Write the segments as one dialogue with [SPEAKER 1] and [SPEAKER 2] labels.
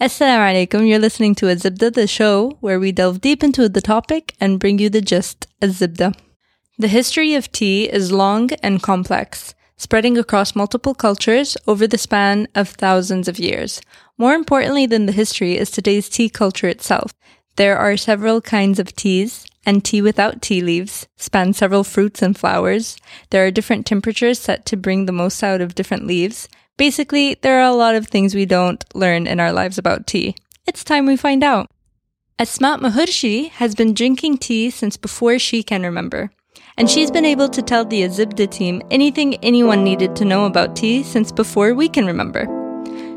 [SPEAKER 1] Assalamu alaikum. You're listening to Azibda, the show where we delve deep into the topic and bring you the gist. Azibda. The history of tea is long and complex, spreading across multiple cultures over the span of thousands of years. More importantly than the history is today's tea culture itself. There are several kinds of teas, and tea without tea leaves span several fruits and flowers. There are different temperatures set to bring the most out of different leaves. Basically, there are a lot of things we don't learn in our lives about tea. It's time we find out. Asma Mahurshi has been drinking tea since before she can remember. And she's been able to tell the Azibda team anything anyone needed to know about tea since before we can remember.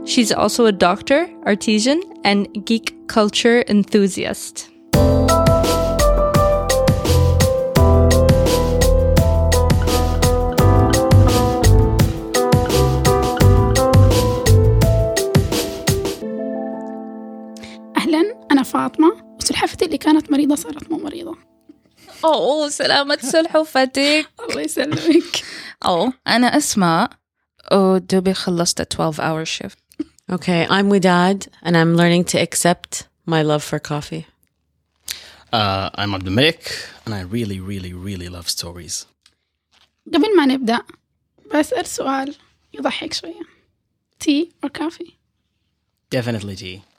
[SPEAKER 1] She's also a doctor, artisan, and geek culture enthusiast.
[SPEAKER 2] فاطمة وسلحفتي اللي كانت مريضة صارت مو مريضة
[SPEAKER 3] أوه سلامة سلحفتك
[SPEAKER 2] الله يسلمك
[SPEAKER 3] أوه أنا أسماء ودوبي خلصت 12 hour shift
[SPEAKER 4] Okay, I'm Widad, and I'm learning to accept my love for coffee.
[SPEAKER 5] Uh, I'm Abdul Malik, and I really, really, really love stories.
[SPEAKER 2] قبل ما نبدأ بسأل سؤال يضحك شوية تي or coffee
[SPEAKER 5] Definitely tea.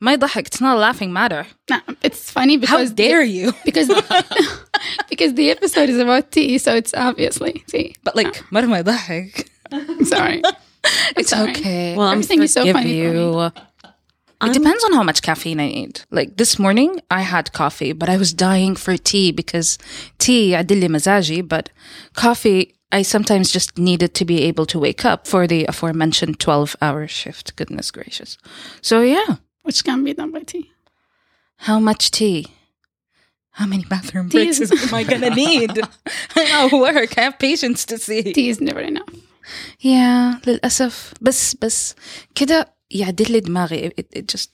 [SPEAKER 3] ما يضحك it's not a laughing matter
[SPEAKER 2] no, it's funny
[SPEAKER 3] How
[SPEAKER 2] because
[SPEAKER 3] dare you
[SPEAKER 2] because because the episode is about tea so it's obviously tea
[SPEAKER 3] But like مرة ما يضحك
[SPEAKER 2] sorry
[SPEAKER 3] It's
[SPEAKER 2] alright.
[SPEAKER 3] okay
[SPEAKER 4] Well, I'm
[SPEAKER 2] Everything is so
[SPEAKER 4] forgive
[SPEAKER 2] funny for
[SPEAKER 4] you.
[SPEAKER 3] It depends on how much caffeine I need. Like this morning, I had coffee, but I was dying for tea because tea يعدل مزاجي, but coffee, I sometimes just needed to be able to wake up for the aforementioned 12 hour shift. Goodness gracious. So yeah,
[SPEAKER 2] which can be done by tea
[SPEAKER 3] how much tea? How many bathroom
[SPEAKER 2] Tea
[SPEAKER 3] breaks
[SPEAKER 2] is-
[SPEAKER 3] am I gonna need? I have work. I have patience to see.
[SPEAKER 2] tea is never enough
[SPEAKER 3] Yeah, للأسف بس بس كده يعدل لي دماغي it, it just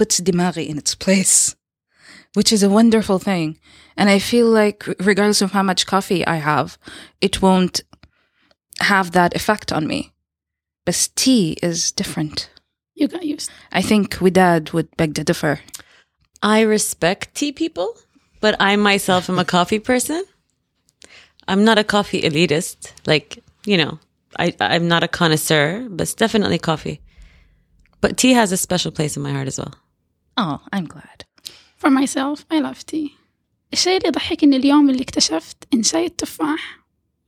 [SPEAKER 3] puts دماغي in its place which is a wonderful thing and I feel like regardless of how much coffee I have it won't have that effect on me but tea is different
[SPEAKER 2] you got used
[SPEAKER 3] I think Widad would beg to differ
[SPEAKER 4] I respect tea people, but I myself am a coffee person. I'm not a coffee elitist. Like, you know, I, I'm not a connoisseur, but it's definitely coffee. But tea has a special place in my heart as well.
[SPEAKER 3] oh I'm glad
[SPEAKER 2] for myself I love tea الشيء اللي يضحك إن اليوم اللي اكتشفت إن شاي التفاح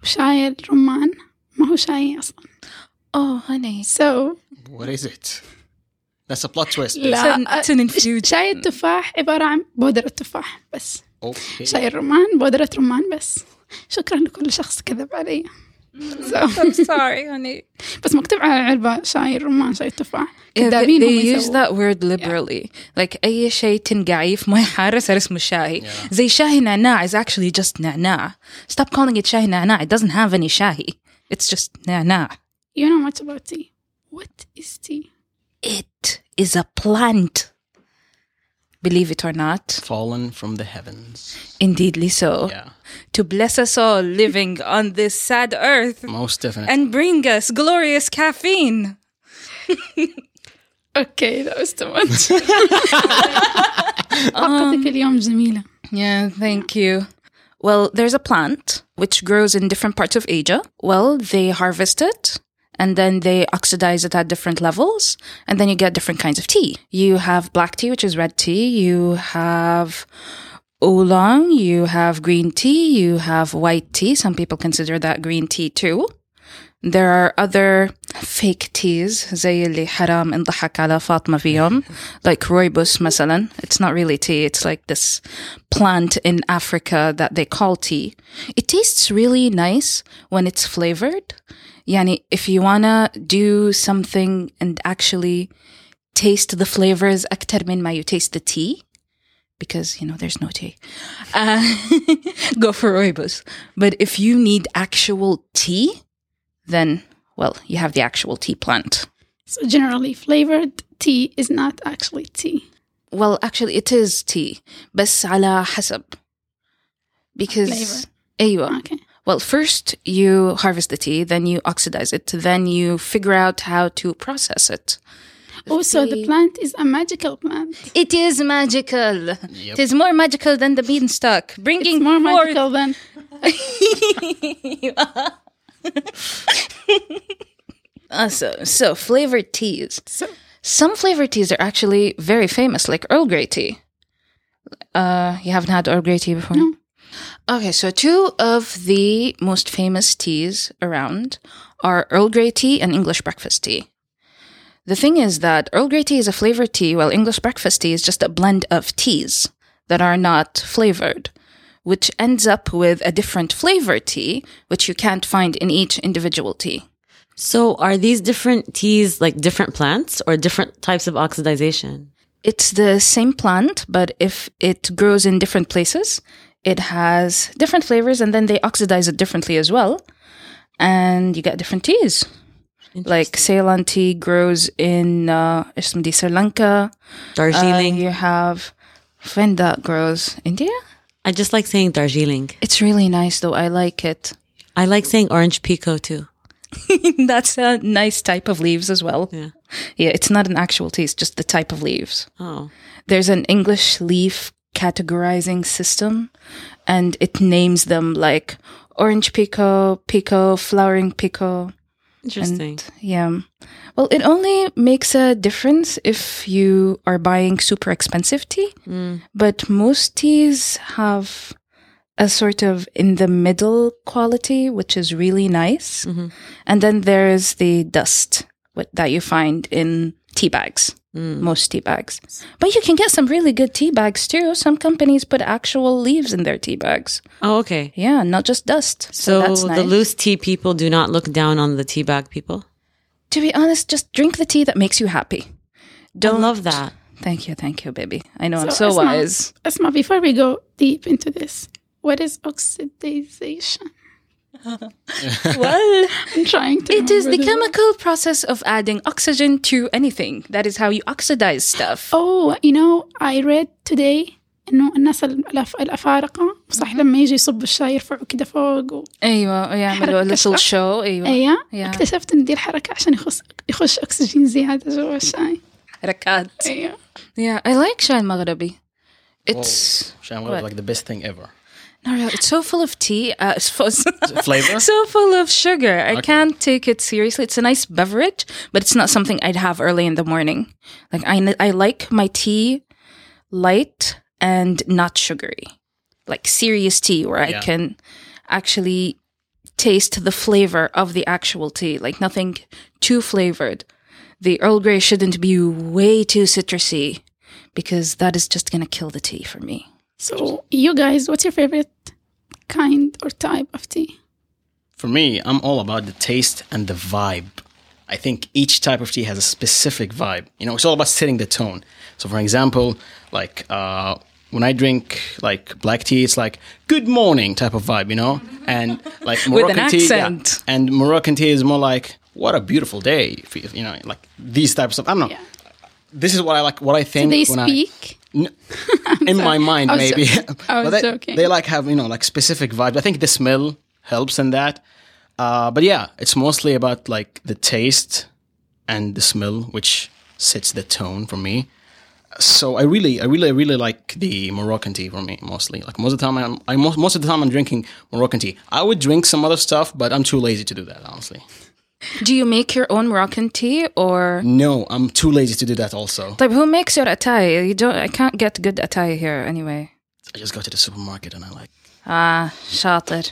[SPEAKER 2] وشاي الرمان ما هو شاي أصلا
[SPEAKER 3] oh honey
[SPEAKER 2] so
[SPEAKER 5] What is it? That's a plot twist.
[SPEAKER 2] لا
[SPEAKER 3] It's an- it's an infusion.
[SPEAKER 2] شاي التفاح عبارة عن بودرة تفاح بس
[SPEAKER 5] Okay.
[SPEAKER 2] شاي الرمان بودرة رمان بس شكرا لكل شخص كذب علي so,
[SPEAKER 3] I'm sorry honey
[SPEAKER 2] بس مكتوب على العلبة شاي الرمان شاي التفاح
[SPEAKER 3] Yeah, they,
[SPEAKER 2] كذابين هم
[SPEAKER 3] they use that word liberally. Like أي شيء تنقعيه في موية حارة صار اسمه شاهي. زي شاهي نعناع is actually just نعناع. Stop calling it شاهي نعناع. It doesn't have any shahi. It's just نعناع.
[SPEAKER 2] you know much about tea what is tea
[SPEAKER 3] It is a plant. Believe it or not,
[SPEAKER 5] Fallen from the heavens.
[SPEAKER 3] indeedly so.
[SPEAKER 5] Yeah,
[SPEAKER 3] To bless us all living on this sad earth
[SPEAKER 5] most definitely.
[SPEAKER 3] and bring us glorious caffeine.
[SPEAKER 2] okay that was too much طاقتك اليوم جميلة
[SPEAKER 3] Yeah, thank you. Well, there's a plant which grows in different parts of Asia. Well, they harvest it and then they oxidize it at different levels, and then you get different kinds of tea. You have black tea, which is red tea. You have oolong. You have green tea. You have white tea. Some people consider that green tea too. There are other fake teas زي اللي حرام انضحك على فاطمة فيهم like rooibos مثلا it's not really tea it's like this plant in Africa that they call tea it tastes really nice when it's flavored يعني if you wanna do something and actually taste the flavors أكتر من ما you taste the tea because you know there's no tea uh, go for rooibos but if you need actual tea then well, you have the actual tea plant.
[SPEAKER 2] So generally flavored tea is not actually tea.
[SPEAKER 3] Well, actually, it is tea, بس على حسب. Because
[SPEAKER 2] Flavor.
[SPEAKER 3] أيوة.
[SPEAKER 2] Okay.
[SPEAKER 3] Well, first you harvest the tea, then you oxidize it, then you figure out how to process it.
[SPEAKER 2] Also, the
[SPEAKER 3] they-
[SPEAKER 2] plant is a magical plant.
[SPEAKER 3] It is magical. It is more magical than the beanstalk. Bringing
[SPEAKER 2] It's more
[SPEAKER 3] forth-
[SPEAKER 2] magical than
[SPEAKER 3] Awesome. So, flavored teas. Some flavored teas are actually very famous, like Earl Grey tea. Uh, you haven't had Earl Grey tea before?
[SPEAKER 2] No.
[SPEAKER 3] Okay, so two of the most famous teas around are Earl Grey tea and English breakfast tea. The thing is that Earl Grey tea is a flavored tea, while English breakfast tea is just a blend of teas that are not flavored, which ends up with a different flavor tea, which you can't find in each individual tea.
[SPEAKER 4] So, are these different teas like different plants or different types of oxidization?
[SPEAKER 3] It's the same plant, but if it grows in different places, it has different flavors and then they oxidize it differently as well. And you get different teas. Like Ceylon tea grows in uh, Sri Lanka.
[SPEAKER 4] Darjeeling.
[SPEAKER 3] Uh, you have Fenda grows India.
[SPEAKER 4] I just like saying Darjeeling.
[SPEAKER 3] It's really nice though. I like it.
[SPEAKER 4] I like saying orange pekoe too.
[SPEAKER 3] That's a nice type of leaves as well.
[SPEAKER 4] Yeah.
[SPEAKER 3] Yeah, it's not an actual tea, it's just the type of leaves.
[SPEAKER 4] Oh.
[SPEAKER 3] there's an English leaf categorizing system and it names them like orange pekoe, pekoe, flowering pekoe.
[SPEAKER 4] Interesting.
[SPEAKER 3] And yeah. Well, it only makes a difference if you are buying super expensive tea, hmm. but most teas have a sort of in the middle quality, which is really nice. Mm-hmm. And then there's the dust that you find in tea bags, Mm. most tea bags. But you can get some really good tea bags too. Some companies put actual leaves in their tea bags.
[SPEAKER 4] oh, okay.
[SPEAKER 3] Yeah, not just dust. So,
[SPEAKER 4] So
[SPEAKER 3] that's nice.
[SPEAKER 4] the loose tea people do not look down on the tea bag people.
[SPEAKER 3] to be honest, just drink the tea that makes you happy.
[SPEAKER 4] Don't love that.
[SPEAKER 3] Thank you, thank you, baby. I know I'm
[SPEAKER 2] So,
[SPEAKER 3] so
[SPEAKER 2] Asma-
[SPEAKER 3] wise.
[SPEAKER 2] Asma, before we go deep into this, what is oxidization?
[SPEAKER 3] Well,
[SPEAKER 2] I'm trying to.
[SPEAKER 3] it is the
[SPEAKER 2] remember
[SPEAKER 3] chemical process of adding oxygen to anything. That is how you oxidize stuff.
[SPEAKER 2] Oh, you know, I read today إنه الناس الأف- الأفارقة صح لما يجي يصبوا الشاي يرفعوا كده فوق و...
[SPEAKER 3] ايوه يعملوا
[SPEAKER 2] حركة
[SPEAKER 3] little
[SPEAKER 2] صح؟
[SPEAKER 3] show ايوه
[SPEAKER 2] أيوة
[SPEAKER 3] Yeah.
[SPEAKER 2] اكتشفت إن دي الحركة عشان يخش يخش أكسجين زيادة جوا الشاي
[SPEAKER 3] حركات.
[SPEAKER 2] أيوة
[SPEAKER 3] Yeah, I like شاي المغربي. it's
[SPEAKER 5] Sham
[SPEAKER 3] What?
[SPEAKER 5] like the best thing ever.
[SPEAKER 3] no, no, it's so full of tea. Uh, it's full,
[SPEAKER 5] Flavor?
[SPEAKER 3] so full of sugar. I
[SPEAKER 5] Okay.
[SPEAKER 3] can't take it seriously. It's a nice beverage, but it's not something I'd have early in the morning. Like I, I like my tea light and not sugary, like serious tea where I
[SPEAKER 5] Yeah.
[SPEAKER 3] can actually taste the flavor of the actual tea, like nothing too flavored. The Earl Grey shouldn't be way too citrusy because that is just gonna kill the tea for me.
[SPEAKER 2] So you guys what's your favorite kind or type of tea
[SPEAKER 5] For me, I'm all about the taste and the vibe. I think each type of tea has a specific vibe. You know, it's all about setting the tone. So, for example, like uh, when I drink like black tea, it's like good morning type of vibe, you know, and like
[SPEAKER 3] With an
[SPEAKER 5] Moroccan tea, yeah. and Moroccan tea is more like what a beautiful day, you you know, like these types of. I don't know.
[SPEAKER 2] Yeah.
[SPEAKER 5] This is what I like. What I think
[SPEAKER 2] Do they
[SPEAKER 5] when I
[SPEAKER 2] speak?
[SPEAKER 5] In my mind
[SPEAKER 2] I
[SPEAKER 5] maybe.
[SPEAKER 2] joking. I was
[SPEAKER 5] they,
[SPEAKER 2] joking.
[SPEAKER 5] they like have you know like specific vibes. I think the smell helps in that. Uh, but yeah it's mostly about like the taste and the smell which sets the tone for me. So i really i really really like the moroccan tea for me mostly. Like most of the time i'm I, most, most of the time i'm drinking moroccan tea. I would drink some other stuff but i'm too lazy to do that honestly
[SPEAKER 3] Do you make your own Moroccan tea or
[SPEAKER 5] no i'm too lazy to do that also
[SPEAKER 3] Like, who makes your atay? You don't. I can't get good atay here anyway.
[SPEAKER 5] i just go to the supermarket and i like
[SPEAKER 3] Ah, shatter.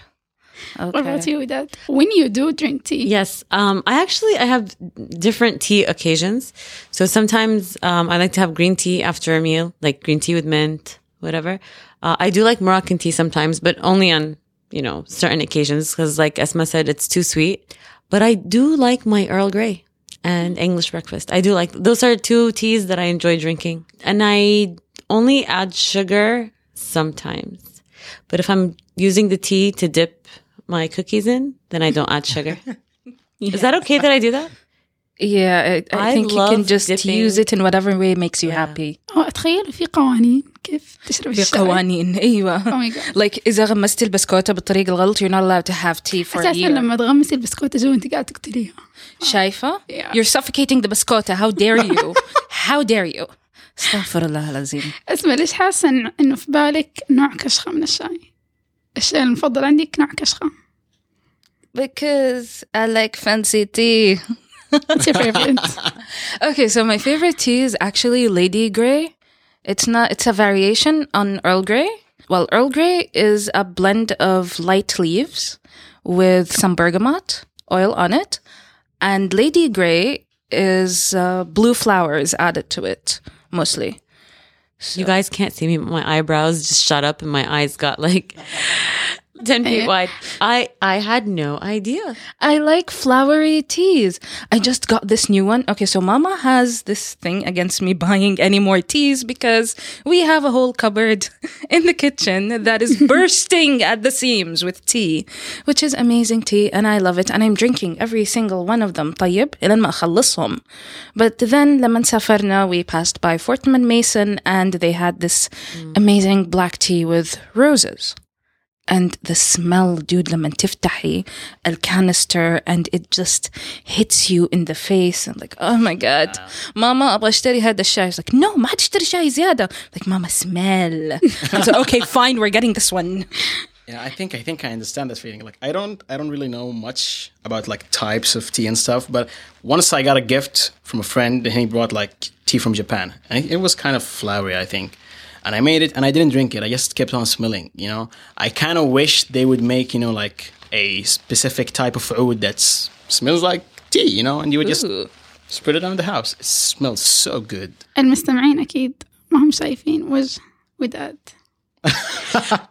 [SPEAKER 3] Okay.
[SPEAKER 2] what about you Dad when you do drink tea
[SPEAKER 4] Yes. Um, I actually I have different tea occasions. So sometimes um, I like to have green tea after a meal, like green tea with mint, whatever. Uh, I do like Moroccan tea sometimes, but only on you know certain occasions because, like Esma said, it's too sweet. But I do like my Earl Grey and English breakfast. I do like those are two teas that I enjoy drinking, and I only add sugar sometimes. But if I'm using the tea to dip my cookies in, then I don't add sugar. Is that okay that I do that?
[SPEAKER 3] Yeah, I, I,
[SPEAKER 4] I
[SPEAKER 3] think you can
[SPEAKER 4] love
[SPEAKER 3] just
[SPEAKER 4] dipping-
[SPEAKER 3] use it in whatever way makes you happy.
[SPEAKER 2] أو أتخيل في قوانين كيف تشرب
[SPEAKER 3] في
[SPEAKER 2] الشاي
[SPEAKER 3] قوانين ايوه
[SPEAKER 2] Oh my God.
[SPEAKER 3] like اذا غمستي البسكوته بالطريقه الغلط you're not allowed to have tea for a
[SPEAKER 2] اساسا
[SPEAKER 3] year
[SPEAKER 2] لما تغمسي البسكوته جوا انت قاعده تقتليها
[SPEAKER 3] شايفه
[SPEAKER 2] Yeah.
[SPEAKER 3] you're suffocating the biscotta how dare you how dare you استغفر الله العظيم
[SPEAKER 2] اسمع ليش حاسه إن- انه في بالك نوع كشخه من الشاي الشاي المفضل عندك نوع كشخه
[SPEAKER 3] because I like fancy tea
[SPEAKER 2] What's your favorite
[SPEAKER 3] Okay, so my favorite tea is actually Lady Grey. It's not it's a variation on Earl Grey. Well, Earl Grey is a blend of light leaves with some bergamot oil on it, and Lady Grey is uh, blue flowers added to it mostly.
[SPEAKER 4] You guys can't see me, but my eyebrows just shut up and my eyes got like 10 feet eh. wide. I, I had no idea.
[SPEAKER 3] I like flowery teas. I just got this new one. Okay, so mama has this thing against me buying any more teas because we have a whole cupboard in the kitchen that is bursting at the seams with tea, which is amazing tea and I love it and I'm drinking every single one of them. طيب But then لما سافرنا we passed by Fortnum Mason and they had this mm. amazing black tea with roses And the smell, dude, لما تفتحي الكانستر and it just hits you in the face and like, oh my god, ماما أبغى أشتري هذا الشاي. She's like, no, ما تشتري شاي زيادة. Like, mama, smell. I was like, okay, fine, we're getting this one.
[SPEAKER 5] Yeah, I think I think I understand that feeling. Like I don't I don't really know much about like types of tea and stuff, but once I got a gift from a friend and he brought like tea from Japan. And it was kind of flowery, I think. And I made it and I didn't drink it. I just kept on smelling, you know. I kind of wish they would make, you know, like a specific type of oud that smells like tea, you know, and you would just spread it on the house. It smells so good.
[SPEAKER 2] المستمعين اكيد ما هم شايفين وجه وداد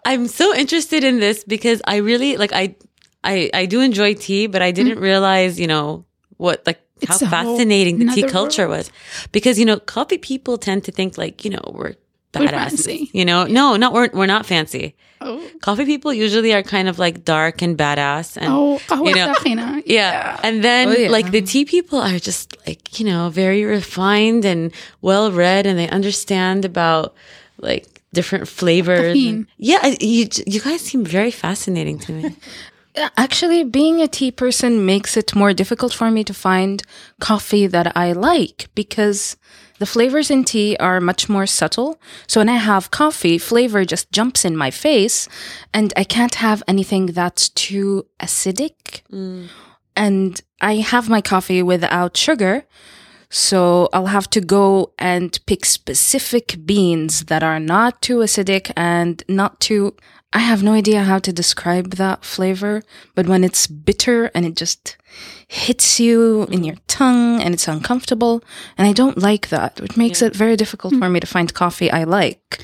[SPEAKER 4] I'm so interested in this because I really like I I I do enjoy tea, but I didn't realize, you know, what like
[SPEAKER 2] It's
[SPEAKER 4] how
[SPEAKER 2] a whole
[SPEAKER 4] fascinating the tea
[SPEAKER 2] another
[SPEAKER 4] culture
[SPEAKER 2] world.
[SPEAKER 4] was. Because, you know, coffee people tend to think like, you know, we're
[SPEAKER 2] We're
[SPEAKER 4] badass. You know, no, not we're we're not fancy.
[SPEAKER 2] Oh.
[SPEAKER 4] Coffee people usually are kind of like dark and badass, and
[SPEAKER 2] oh,
[SPEAKER 4] you know,
[SPEAKER 2] yeah.
[SPEAKER 4] yeah. And then
[SPEAKER 3] oh, yeah.
[SPEAKER 4] like the tea people are just like you know very refined and well read, and they understand about like different flavors.
[SPEAKER 2] And,
[SPEAKER 4] yeah, you you guys seem very fascinating to me.
[SPEAKER 3] Actually, being a tea person makes it more difficult for me to find coffee that I like because the flavors in tea are much more subtle. So when I have coffee, flavor just jumps in my face and I can't have anything that's too acidic. Mm. And I have my coffee without sugar. So I'll have to go and pick specific beans that are not too acidic and not too. I have no idea how to describe that flavor, but when it's bitter and it just hits you in your tongue and it's uncomfortable, and I don't like that, which makes it very difficult for me to find coffee I like.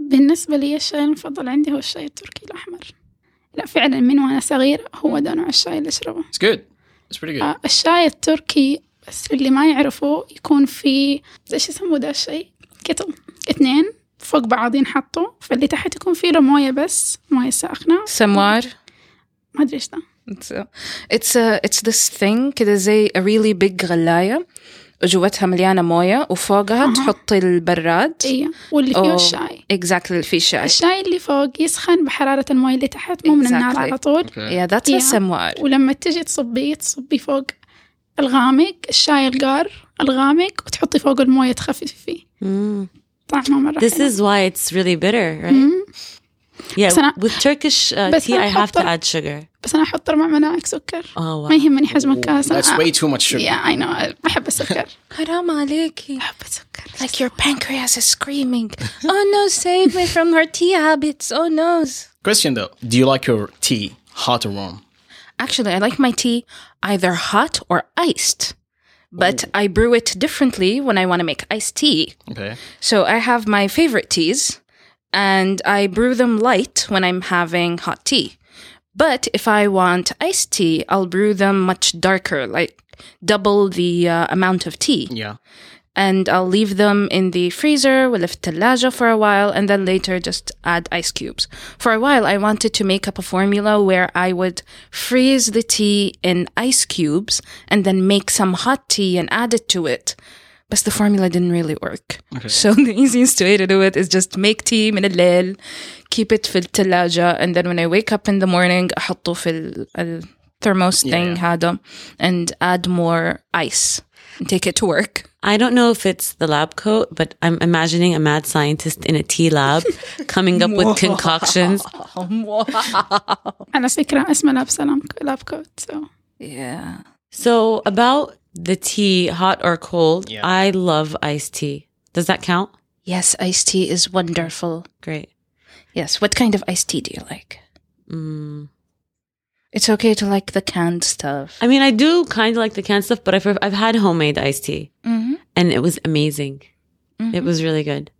[SPEAKER 2] بالنسبة لي الشاي المفضل عندي هو الشاي التركي الأحمر لا فعلا من وأنا صغيرة هو ده نوع الشاي اللي أشربه
[SPEAKER 5] It's good. It's pretty good.
[SPEAKER 2] آه، الشاي التركي بس اللي ما يعرفوا يكون في ايش يسموه ده الشيء كتل اثنين فوق بعض ينحطوا فاللي تحت يكون فيه له موية بس موية ساخنة
[SPEAKER 3] Samoir.
[SPEAKER 2] ما أدري إيش ده
[SPEAKER 3] It's, a, it's this thing كده زي a really big غلاية. جواتها مليانة موية وفوقها أه. تحطي البراد.
[SPEAKER 2] أيوه واللي فيه الشاي.
[SPEAKER 3] اكزاكتلي اللي فيه الشاي.
[SPEAKER 2] الشاي اللي فوق يسخن بحرارة الموية اللي تحت مو من النار على طول.
[SPEAKER 3] يا.
[SPEAKER 2] ذات
[SPEAKER 3] سموار.
[SPEAKER 2] ولما تجي تصبيه تصبي فوق الغامق الشاي القار الغامق وتحطي فوق الموية تخففي فيه.
[SPEAKER 4] Mm.
[SPEAKER 2] طعمه مرة
[SPEAKER 4] This
[SPEAKER 2] حلو.
[SPEAKER 4] is why it's really bitter right? Mm.
[SPEAKER 2] مم.
[SPEAKER 4] Yeah,
[SPEAKER 2] بس أنا-
[SPEAKER 4] with Turkish uh,
[SPEAKER 2] بس
[SPEAKER 4] tea,
[SPEAKER 2] أنا
[SPEAKER 4] I have to
[SPEAKER 2] أحط-
[SPEAKER 4] add sugar.
[SPEAKER 2] بس أنا أحط أربع ملاعق سكر
[SPEAKER 4] Oh, wow.
[SPEAKER 2] ما يهمني حجم الكاسة
[SPEAKER 5] That's way too much sugar.
[SPEAKER 2] Yeah, I know. بحب السكر
[SPEAKER 3] حرام عليكي
[SPEAKER 2] بحب السكر
[SPEAKER 3] like your pancreas is screaming oh no save me from her tea habits oh no
[SPEAKER 5] Question though, do you like your tea hot or warm?
[SPEAKER 3] actually I like my tea either hot or iced but I brew it differently when I want to make iced tea
[SPEAKER 5] Okay.
[SPEAKER 3] So I have my favorite teas and I brew them light when I'm having hot tea. But if I want iced tea, I'll brew them much darker, like double the uh, amount of tea.
[SPEAKER 5] Yeah.
[SPEAKER 3] And I'll leave them in the freezer with a thalaja for a while and then later just add ice cubes. For a while, I wanted to make up a formula where I would freeze the tea in ice cubes and then make some hot tea and add it to it. but the formula didn't really work. So the easiest way to do it is just make tea من الليل, keep it في الثلاجة, and then when I wake up in the morning أحطه في ال- التhermos
[SPEAKER 5] Yeah,
[SPEAKER 3] thing
[SPEAKER 5] yeah.
[SPEAKER 3] هذا and add more ice and take it to work.
[SPEAKER 4] I don't know if it's the lab coat, but I'm imagining a mad scientist in a tea lab coming up with concoctions.
[SPEAKER 2] على فكرة اسمه لاب سلام لاب كوت so
[SPEAKER 3] Yeah.
[SPEAKER 4] So about the tea, hot or cold,
[SPEAKER 5] Yeah.
[SPEAKER 4] I love iced tea. Does that count?
[SPEAKER 3] Yes, iced tea is wonderful.
[SPEAKER 4] Great.
[SPEAKER 3] Yes. What kind of iced tea do you like?
[SPEAKER 4] Mm.
[SPEAKER 3] It's okay to like the canned stuff.
[SPEAKER 4] I mean, I do kind of like the canned stuff, but I've, I've had homemade iced tea
[SPEAKER 3] Mhm.
[SPEAKER 4] and it was amazing. It was really good.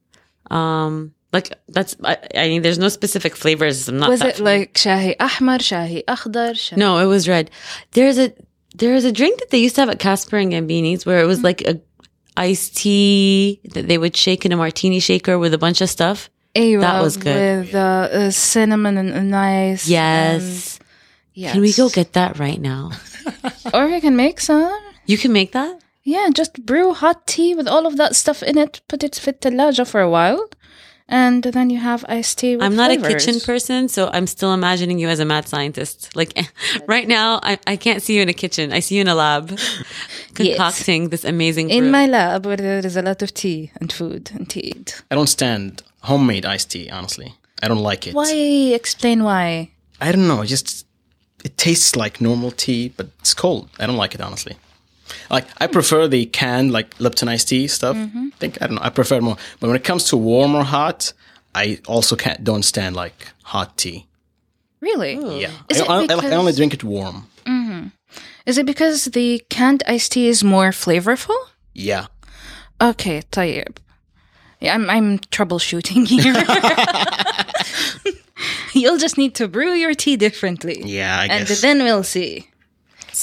[SPEAKER 4] Um, like that's, I, I mean, there's no specific flavors. I'm not
[SPEAKER 3] Was
[SPEAKER 4] that
[SPEAKER 3] it like shahi ahmar, shahi akhdar? Shahi-
[SPEAKER 4] No, it was red. There's a there was a drink that they used to have at Caspar and Gambini's where it was mm-hmm. like a iced tea that they would shake in a martini shaker with a bunch of stuff.
[SPEAKER 3] A-Rub
[SPEAKER 4] that was good.
[SPEAKER 3] With uh, uh, cinnamon and, ice.
[SPEAKER 4] Yes.
[SPEAKER 3] And, yes.
[SPEAKER 4] Can we go get that right now?
[SPEAKER 3] or we can make some.
[SPEAKER 4] You can make that?
[SPEAKER 3] Yeah, just brew hot tea with all of that stuff in it, put it fit the for a while. And then you have iced tea with
[SPEAKER 4] I'm not a kitchen person, so I'm still imagining you as a mad scientist. Like right now, I, I can't see you in a kitchen. I see you in a lab concocting this amazing
[SPEAKER 3] In my lab where there is a lot of tea and food and tea.
[SPEAKER 5] I don't stand homemade iced tea, honestly. I don't like it.
[SPEAKER 3] Why? Explain why.
[SPEAKER 5] I don't know. Just it tastes like normal tea, but it's cold. I don't like it honestly. Like I prefer the canned like Lipton iced tea stuff. I think I don't know. I prefer it more. But when it comes to warm or hot, I also can't don't stand like hot tea.
[SPEAKER 3] Really?
[SPEAKER 5] Yeah,
[SPEAKER 3] Is
[SPEAKER 5] I,
[SPEAKER 3] it
[SPEAKER 5] I- I- I
[SPEAKER 3] because-
[SPEAKER 5] only drink it warm.
[SPEAKER 3] Is it because the canned iced tea is more flavorful?
[SPEAKER 5] Yeah,
[SPEAKER 3] Okay, طيب. Yeah, I'm I'm troubleshooting here. You'll just need to brew your tea differently.
[SPEAKER 5] yeah. I
[SPEAKER 3] and
[SPEAKER 5] guess.
[SPEAKER 3] then we'll see.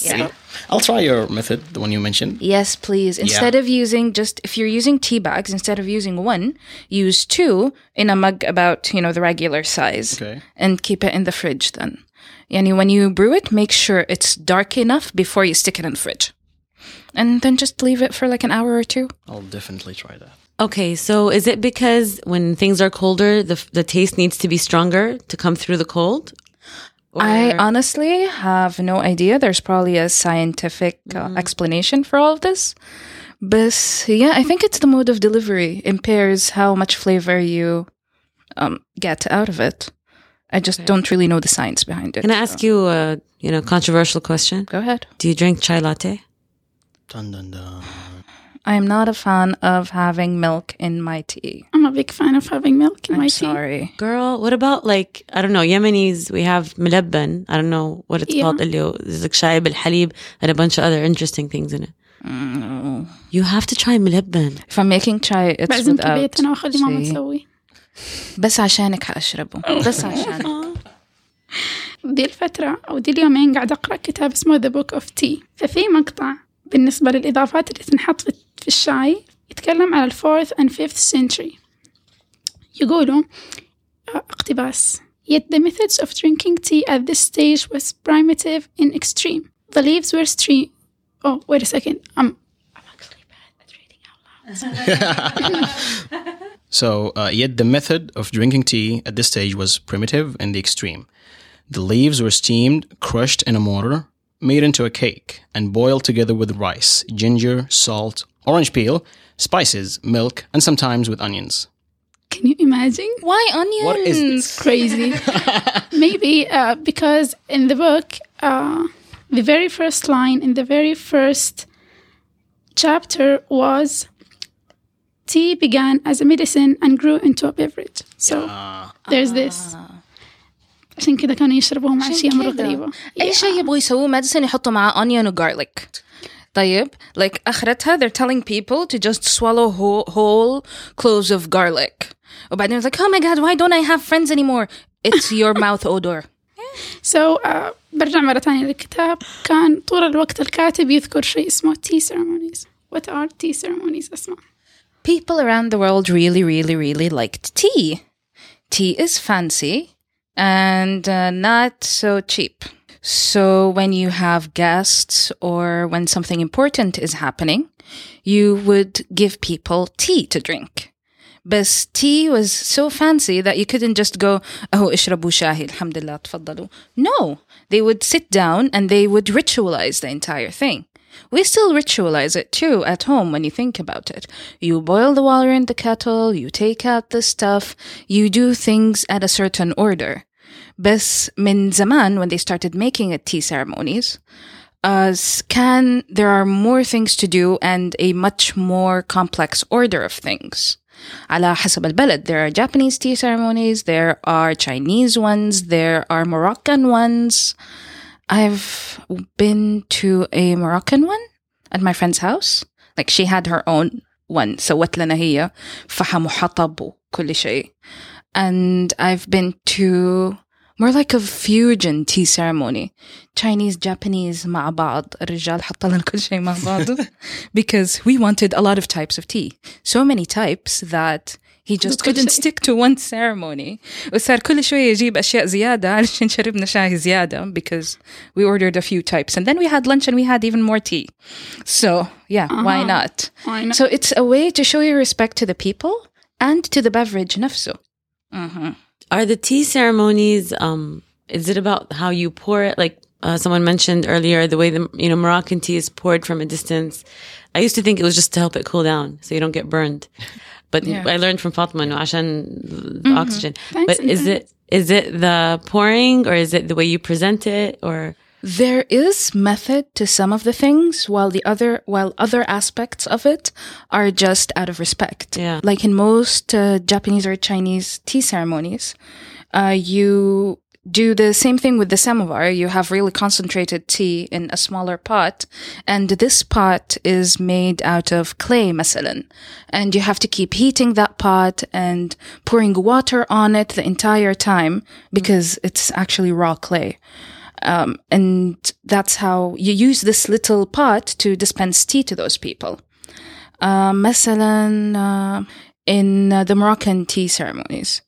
[SPEAKER 5] Yeah. I'll try your method, the one you mentioned.
[SPEAKER 3] Yes, please. Instead of using just if you're using tea bags, instead of using one, use two in a mug about, you know, the regular size.
[SPEAKER 5] Okay.
[SPEAKER 3] And keep it in the fridge then. Yani when you brew it, make sure it's dark enough before you stick it in the fridge. And then just leave it for like an hour or two.
[SPEAKER 5] I'll definitely try that.
[SPEAKER 4] Okay, so is it because when things are colder, the the taste needs to be stronger to come through the cold?
[SPEAKER 3] I honestly have no idea. There's probably a scientific uh, explanation for all of this. But yeah, I think it's the mode of delivery impairs how much flavor you um, get out of it. I just don't really know the science behind it.
[SPEAKER 4] Can I ask you a you know controversial question?
[SPEAKER 3] Go ahead.
[SPEAKER 4] Do you drink chai latte?
[SPEAKER 5] Dun dun dun.
[SPEAKER 3] I am not a fan of having milk in my tea.
[SPEAKER 2] I'm a big fan of having milk in
[SPEAKER 3] I'm
[SPEAKER 2] my tea.
[SPEAKER 3] sorry.
[SPEAKER 4] Girl, what about like I don't know Yemenis? We have milabban. I don't know what it's
[SPEAKER 2] Yeah.
[SPEAKER 4] called. اللي هو- There's like shai bil halib and a bunch of other interesting things in it. You have to try milabban.
[SPEAKER 3] If I'm making chai, it's
[SPEAKER 2] بعزمك
[SPEAKER 3] without
[SPEAKER 2] البيت انا واخلي ماما
[SPEAKER 3] شي.
[SPEAKER 2] تسوي
[SPEAKER 3] بس عشانك حأشربه بس عشانك
[SPEAKER 2] دي الفترة أو دي اليومين قاعد أقرأ كتاب اسمه The Book of Tea ففي مقطع بالنسبة للإضافات اللي تنحط في في الشاي يتكلم على الفورث and fifth century يقولوا آه، اقتباس Yet the methods of drinking tea at this stage was primitive in extreme. The leaves were stream. Oh, wait a second. I'm, I'm actually bad at reading out loud.
[SPEAKER 5] So, uh, yet the method of drinking tea at this stage was primitive in the extreme. The leaves were steamed, crushed in a mortar, made into a cake, and boiled together with rice, ginger, salt, orange peel, spices, milk, and sometimes with onions.
[SPEAKER 2] Can you imagine?
[SPEAKER 3] Why onions?
[SPEAKER 5] What is this?
[SPEAKER 2] crazy. Maybe uh, because in the book, uh, the very first line in the very first chapter was tea began as a medicine and grew into a beverage. So there's this. عشان كذا كانوا يشربوه مع أشياء مرة
[SPEAKER 3] كده.
[SPEAKER 2] غريبة.
[SPEAKER 3] اي شيء يبغوا يسووه ماديسن يحطوا معاه onion و garlic طيب like اخرتها they're telling people to just swallow whole, whole cloves of garlic وبعدين it's like oh my god why don't I have friends anymore it's your mouth odor
[SPEAKER 2] So uh, برجع مرة ثانية للكتاب كان طول الوقت الكاتب يذكر شيء اسمه tea ceremonies. What are tea ceremonies أسمع؟
[SPEAKER 3] people around the world really really really liked tea tea is fancy and uh, not so cheap. So when you have guests or when something important is happening, you would give people tea to drink. But tea was so fancy that you couldn't just go, oh, ishrabu shahi, alhamdulillah, tfaddalu. No, they would sit down and they would ritualize the entire thing. We still ritualize it too at home when you think about it. You boil the water in the kettle, you take out the stuff, you do things at a certain order. بس من زمان when they started making it tea ceremonies, as can there are more things to do and a much more complex order of things. على حسب البلد there are Japanese tea ceremonies, there are Chinese ones, there are Moroccan ones. I've been to a Moroccan one at my friend's house. Like she had her own one. سوت لنا هي فحم وحطب وكل شيء. And I've been to more like a fusion tea ceremony. Chinese, Japanese مع بعض. الرجال حط لنا كل شيء مع بعض. because we wanted a lot of types of tea. So many types that he just
[SPEAKER 2] كل
[SPEAKER 3] couldn't
[SPEAKER 2] شيء.
[SPEAKER 3] stick to one ceremony. وصار كل شوية يجيب أشياء زيادة علشان شربنا شاي زيادة because we ordered a few types. And then we had lunch and we had even more tea. So yeah, why
[SPEAKER 2] Uh-huh.
[SPEAKER 3] not?
[SPEAKER 2] Why not?
[SPEAKER 3] So it's a way to show your respect to the people and to the beverage نفسه. Mhm.
[SPEAKER 4] Are the tea ceremonies, um, is it about how you pour it? Like uh, someone mentioned earlier, the way the, you know, Moroccan tea is poured from a distance. I used to think it was just to help it cool down so you don't get burned. But
[SPEAKER 3] yeah.
[SPEAKER 4] I learned from Fatma, no, Ashan, mm-hmm. oxygen.
[SPEAKER 2] Thanks
[SPEAKER 4] but is it, is it the pouring or is it the way you present it or?
[SPEAKER 3] There is method to some of the things, while the other while other aspects of it are just out of respect.
[SPEAKER 4] Yeah.
[SPEAKER 3] Like in most uh, Japanese or Chinese tea ceremonies, uh, you do the same thing with the samovar. You have really concentrated tea in a smaller pot, and this pot is made out of clay, masalan. And you have to keep heating that pot and pouring water on it the entire time because it's actually raw clay. Um, and that's how you use this little pot to dispense tea to those people. Uh, مثلا, uh, in uh, the Moroccan tea ceremonies,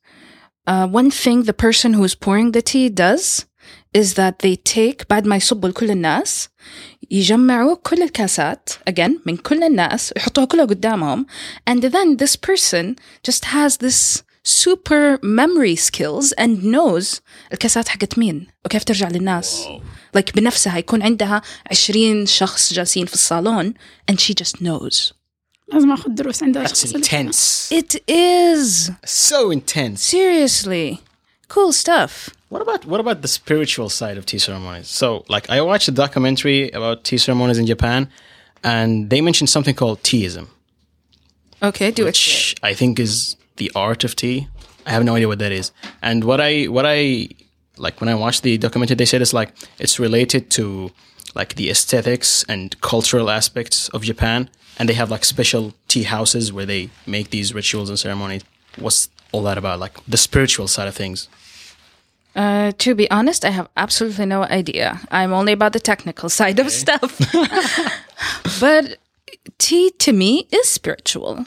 [SPEAKER 3] uh, one thing the person who is pouring the tea does is that they take بعد ما يصبوا لكل الناس يجمعوا كل الكاسات again من كل الناس يحطوها كلها قدامهم and then this person just has this super memory skills and knows الكاسات حقت مين وكيف ترجع للناس like بنفسها يكون عندها 20 شخص جالسين في الصالون and she just knows
[SPEAKER 2] لازم اخذ دروس عندها
[SPEAKER 5] That's
[SPEAKER 2] شخص اللي-
[SPEAKER 5] intense.
[SPEAKER 3] it is
[SPEAKER 5] So intense.
[SPEAKER 3] seriously cool stuff
[SPEAKER 5] What about what about the spiritual side of tea ceremonies? So, like, I watched a documentary about tea ceremonies in Japan, and they mentioned something called teaism,
[SPEAKER 3] okay do it
[SPEAKER 5] which I think is the art of tea. I have no idea what that is. And what I what I like when I watched the documentary, they said it's like it's related to like the aesthetics and cultural aspects of Japan, and they have like special tea houses where they make these rituals and ceremonies. What's all that about? Like the spiritual side of things.
[SPEAKER 3] Uh, to be honest, I have absolutely no idea. I'm only about the technical side of stuff. but tea to me is spiritual.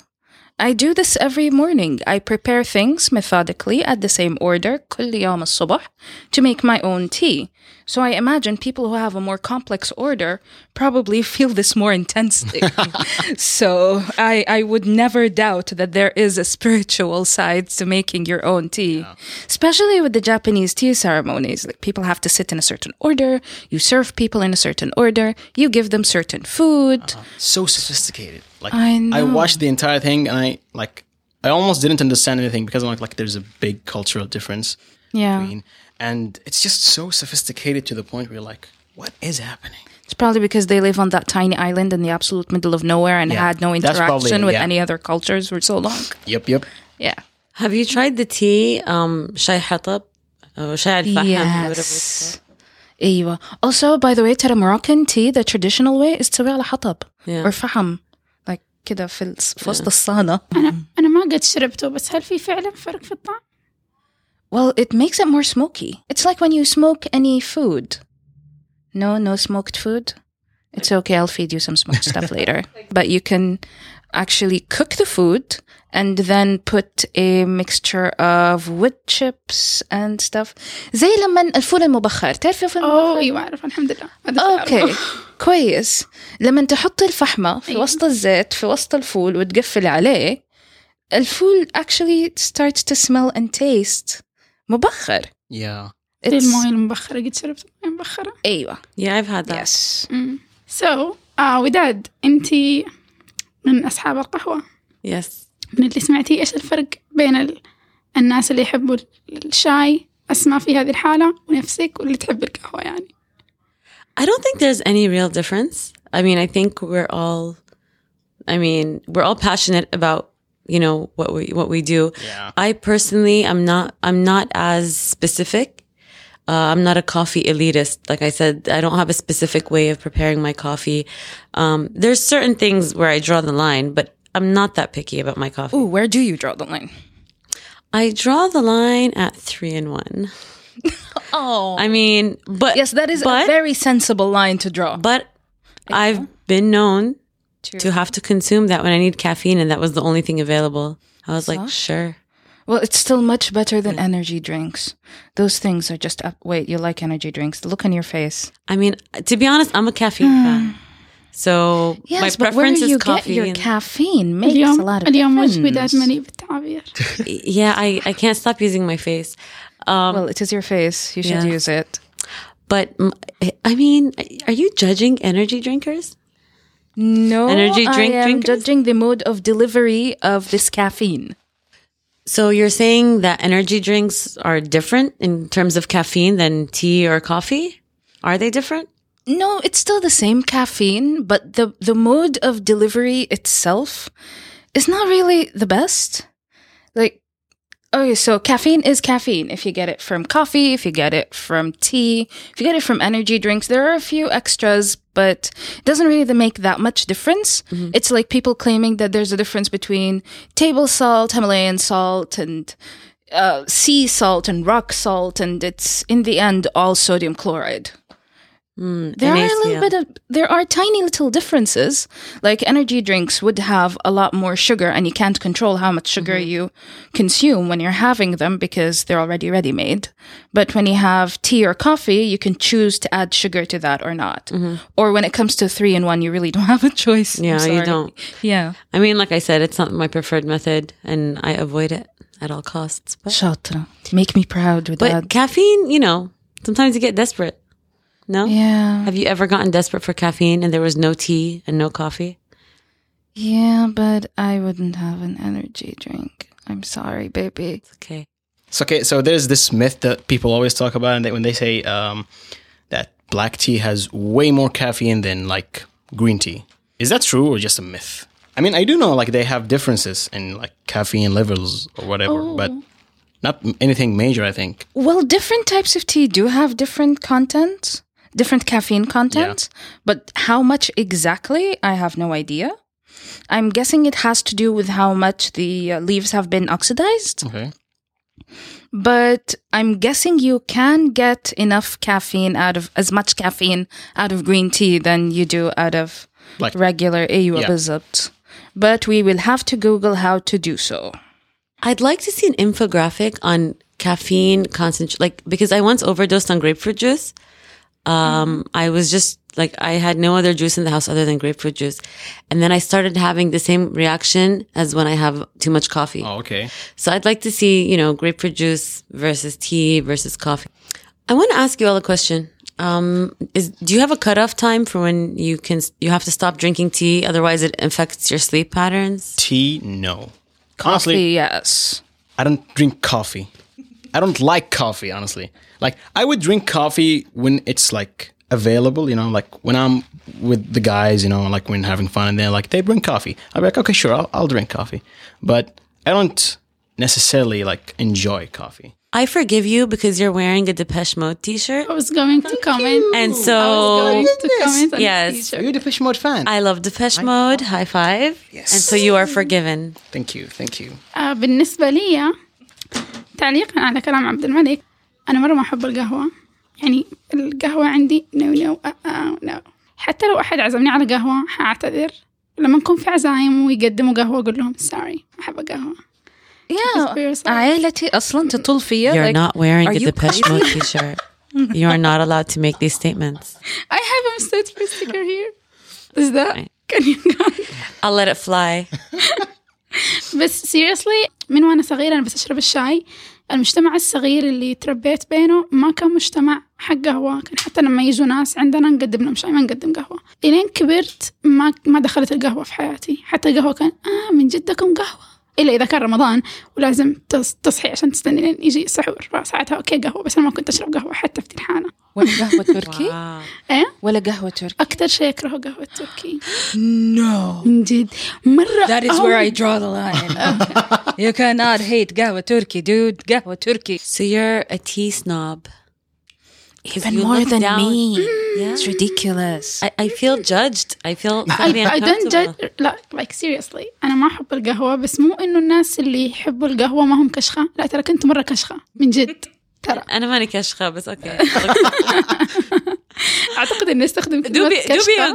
[SPEAKER 3] I do this every morning. I prepare things methodically at the same order, كل يوم الصبح, to make my own tea. So I imagine people who have a more complex order probably feel this more intensely. so I, I would never doubt that there is a spiritual side to making your own tea, especially with the Japanese tea ceremonies. Like people have to sit in a certain order, you serve people in a certain order, you give them certain food. Uh-huh.
[SPEAKER 5] so sophisticated. Like
[SPEAKER 3] I know.
[SPEAKER 5] I watched the entire thing and I like I almost didn't understand anything because I'm like like there's a big cultural difference
[SPEAKER 3] Yeah.
[SPEAKER 5] between and it's just so sophisticated to the point where you're like, what is happening?
[SPEAKER 3] It's probably because they live on that tiny island in the absolute middle of nowhere and
[SPEAKER 5] Yeah,
[SPEAKER 3] had no
[SPEAKER 5] that's
[SPEAKER 3] interaction
[SPEAKER 5] probably-
[SPEAKER 3] with
[SPEAKER 5] yeah.
[SPEAKER 3] any other cultures for so long.
[SPEAKER 5] Yep, yep.
[SPEAKER 3] Yeah.
[SPEAKER 4] Have you tried the tea, um, شاي حطب or شاي الفحم, whatever it's
[SPEAKER 3] Yes. ايوه. Also, by the way, ترى Moroccan tea, the traditional way is تسوي على حطب
[SPEAKER 4] Yeah.
[SPEAKER 3] or فحم. Like كده في الس- في وسط الصالة.
[SPEAKER 2] انا انا ما قد شربته بس هل في فعلا فرق في الطعم؟
[SPEAKER 3] Well, it makes it more smoky. It's like when you smoke any food. No, no smoked food. It's okay. I'll feed you some smoked stuff later. But you can actually cook the food and then put a mixture of wood chips and stuff زي لما الفول المبخر تعرفي الفول
[SPEAKER 2] اوه
[SPEAKER 3] المبخر؟
[SPEAKER 2] ايوه اعرف الحمد لله هذا
[SPEAKER 3] اوكي
[SPEAKER 2] أعرفه.
[SPEAKER 3] كويس لما تحطي الفحمة في
[SPEAKER 2] أيوة.
[SPEAKER 3] وسط الزيت في وسط الفول وتقفلي عليه الفول actually starts to smell and taste مبخر
[SPEAKER 5] Yeah.
[SPEAKER 2] زي
[SPEAKER 3] It's-
[SPEAKER 2] المويه المبخرة قد شربت مويه مبخره
[SPEAKER 3] أيوه
[SPEAKER 4] Yeah, I've had that.
[SPEAKER 3] yes
[SPEAKER 2] سو وداد أنتي من أصحاب القهوة
[SPEAKER 4] Yes.
[SPEAKER 2] من اللي سمعتيه إيش الفرق بين ال... الناس اللي يحبوا الشاي أسماء في هذه الحالة ونفسك واللي تحب القهوة يعني
[SPEAKER 4] I don't think there's any real difference. I mean, I think we're all, I mean, we're all passionate about, you know, what we, what we do.
[SPEAKER 5] Yeah.
[SPEAKER 4] I personally, I'm not, I'm not as specific. Uh, I'm not a coffee elitist. Like I said, I don't have a specific way of preparing my coffee. Um, there's certain things where I draw the line, but I'm not that picky about my coffee.
[SPEAKER 3] Ooh, where do you draw the line?
[SPEAKER 4] I draw the line at three and one.
[SPEAKER 3] Oh.
[SPEAKER 4] I mean, but
[SPEAKER 3] yes, that is
[SPEAKER 4] but,
[SPEAKER 3] a very sensible line to draw.
[SPEAKER 4] But I've been known to have to consume that when I need caffeine, and that was the only thing available. I was like, sure.
[SPEAKER 3] Well, it's still much better than energy drinks. Those things are just up. Wait, you like energy drinks? The look on your face.
[SPEAKER 4] I mean, to be honest, I'm a caffeine fan. So my
[SPEAKER 3] Yes, but where
[SPEAKER 4] preference
[SPEAKER 3] you
[SPEAKER 4] is
[SPEAKER 3] get
[SPEAKER 4] coffee.
[SPEAKER 3] your
[SPEAKER 4] and-
[SPEAKER 3] caffeine makes a
[SPEAKER 2] اليوم
[SPEAKER 3] lot of
[SPEAKER 2] اليوم وجه وداد
[SPEAKER 3] difference.
[SPEAKER 2] مليء بالتعابير
[SPEAKER 4] yeah, I, I can't stop using my face. Um,
[SPEAKER 3] Well, it is your face. You should
[SPEAKER 4] Yeah.
[SPEAKER 3] use it.
[SPEAKER 4] but mm, I mean, are you judging energy drinkers?
[SPEAKER 3] No,
[SPEAKER 4] Energy drink
[SPEAKER 3] I am
[SPEAKER 4] drinkers?
[SPEAKER 3] judging the mode of delivery of this caffeine.
[SPEAKER 4] So you're saying that energy drinks are different in terms of caffeine than tea or coffee? Are they different?
[SPEAKER 3] No, it's still the same caffeine, but the the mode of delivery itself is not really the best. Okay, so caffeine is caffeine. If you get it from coffee, if you get it from tea, if you get it from energy drinks, there are a few extras, but it doesn't really make that much difference. It's like people claiming that there's a difference between table salt, Himalayan salt, and uh, sea salt and rock salt, and it's in the end all sodium chloride. Mm, there are a little bit of there are tiny little differences. Like energy drinks would have a lot more sugar and you can't control how much sugar mm-hmm. you consume when you're having them because they're already ready made. But when you have tea or coffee, you can choose to add sugar to that or not. Mm-hmm. Or when it comes to 3 in 1, you really don't have a choice.
[SPEAKER 4] Yeah, you don't.
[SPEAKER 3] Yeah.
[SPEAKER 4] I mean, like I said, it's not my preferred method and I avoid it at all costs. But,
[SPEAKER 3] Shatra. Make me proud with
[SPEAKER 4] but
[SPEAKER 3] that.
[SPEAKER 4] caffeine, you know, sometimes you get desperate. No?
[SPEAKER 3] Yeah.
[SPEAKER 4] Have you ever gotten desperate for caffeine and there was no tea and no coffee?
[SPEAKER 3] Yeah, but I wouldn't have an energy drink. I'm sorry, baby.
[SPEAKER 4] It's Okay.
[SPEAKER 5] So, okay, so there's this myth that people always talk about, and they, when they say um, that black tea has way more caffeine than like green tea. Is that true or just a myth? I mean, I do know like they have differences in like caffeine levels or whatever, but not anything major. I think.
[SPEAKER 3] Well, different types of tea do have different content, different caffeine content, yeah. but how much exactly, I have no idea. I'm guessing it has to do with how much the uh, leaves have been oxidized.
[SPEAKER 5] Okay.
[SPEAKER 3] But I'm guessing you can get enough caffeine out of as much caffeine out of green tea than you do out of
[SPEAKER 5] like,
[SPEAKER 3] regular AU
[SPEAKER 5] Yeah.
[SPEAKER 3] But we will have to Google how to do so.
[SPEAKER 4] I'd like to see an infographic on caffeine concentration, like because I once overdosed on grapefruit juice um, I was just like I had no other juice in the house other than grapefruit juice, and then I started having the same reaction as when I have too much coffee.
[SPEAKER 5] oh, okay.
[SPEAKER 4] So I'd like to see, you know, grapefruit juice versus tea versus coffee. I want to ask you all a question. Um, is do you have a cutoff time for when you can you have to stop drinking tea? Otherwise, it affects your sleep patterns.
[SPEAKER 5] Tea, no. Honestly,
[SPEAKER 3] Yes.
[SPEAKER 5] I don't drink coffee. I don't like coffee, honestly. Like I would drink coffee when it's like available, you know, like when I'm with the guys, you know, like when having fun and they're like they bring coffee. I'll be like, okay, sure, I'll, I'll drink coffee. But I don't necessarily like enjoy coffee.
[SPEAKER 4] I forgive you because you're wearing a Depeche Mode T-shirt,
[SPEAKER 2] I was going to comment
[SPEAKER 4] and
[SPEAKER 2] I was
[SPEAKER 4] so
[SPEAKER 2] going to comment on
[SPEAKER 4] Yes.
[SPEAKER 2] this
[SPEAKER 5] Are
[SPEAKER 2] t-shirt.
[SPEAKER 5] you a Depeche Mode fan?
[SPEAKER 4] I love Depeche Mode. High five!
[SPEAKER 5] Yes.
[SPEAKER 4] And so you are forgiven.
[SPEAKER 5] thank you, thank you.
[SPEAKER 2] آه بالنسبة لي تعليقا على كلام عبد الملك أنا مرة ما أحب القهوة يعني القهوة عندي نو نو آه آه نو حتى لو أحد عزمني على قهوة حأعتذر لما نكون في عزايم ويقدموا قهوة أقول لهم سوري أحب قهوة
[SPEAKER 3] Yeah. عائلتي أصلا تطول فيا
[SPEAKER 4] You're
[SPEAKER 3] like,
[SPEAKER 4] not wearing
[SPEAKER 3] you
[SPEAKER 4] Depeche? Mode t-shirt. You are not allowed to make these statements.
[SPEAKER 2] I have a for sticker here is that
[SPEAKER 4] Right.
[SPEAKER 2] can you not
[SPEAKER 4] I'll let it fly.
[SPEAKER 2] بس seriously من وأنا صغيرة أنا بس اشرب الشاي المجتمع الصغير اللي تربيت بينه ما كان مجتمع حق قهوة. كان حتى لما يجوا ناس عندنا نقدم لهم شاي ما نقدم قهوة. إلين كبرت ما ما دخلت القهوة في حياتي. حتى القهوة كان آه من جدكم قهوة؟ إلا إذا كان رمضان ولازم تص- تصحي عشان تستني لين يجي السحور فساعتها أوكي قهوة بس أنا ما كنت أشرب قهوة حتى في الحانة
[SPEAKER 3] ولا قهوة تركي.
[SPEAKER 2] إيه
[SPEAKER 3] ولا قهوة تركي
[SPEAKER 2] أكتر شيء أكرهه قهوة تركي
[SPEAKER 3] No
[SPEAKER 2] من جد مرة
[SPEAKER 3] That is where I draw the line. you cannot hate قهوة تركي, dude. قهوة تركي.
[SPEAKER 4] So you're a tea snob.
[SPEAKER 3] Even more than me.
[SPEAKER 4] Yeah.
[SPEAKER 3] It's ridiculous.
[SPEAKER 4] I, I feel judged. I feel
[SPEAKER 2] I, I don't judge لا like seriously أنا ما أحب القهوة بس مو إنه الناس اللي يحبوا القهوة ما هم كشخة لا ترى كنت مرة كشخة من جد ترى
[SPEAKER 4] أنا ماني كشخة بس أوكي
[SPEAKER 2] أعتقد إني أستخدم كلمة
[SPEAKER 4] دوبي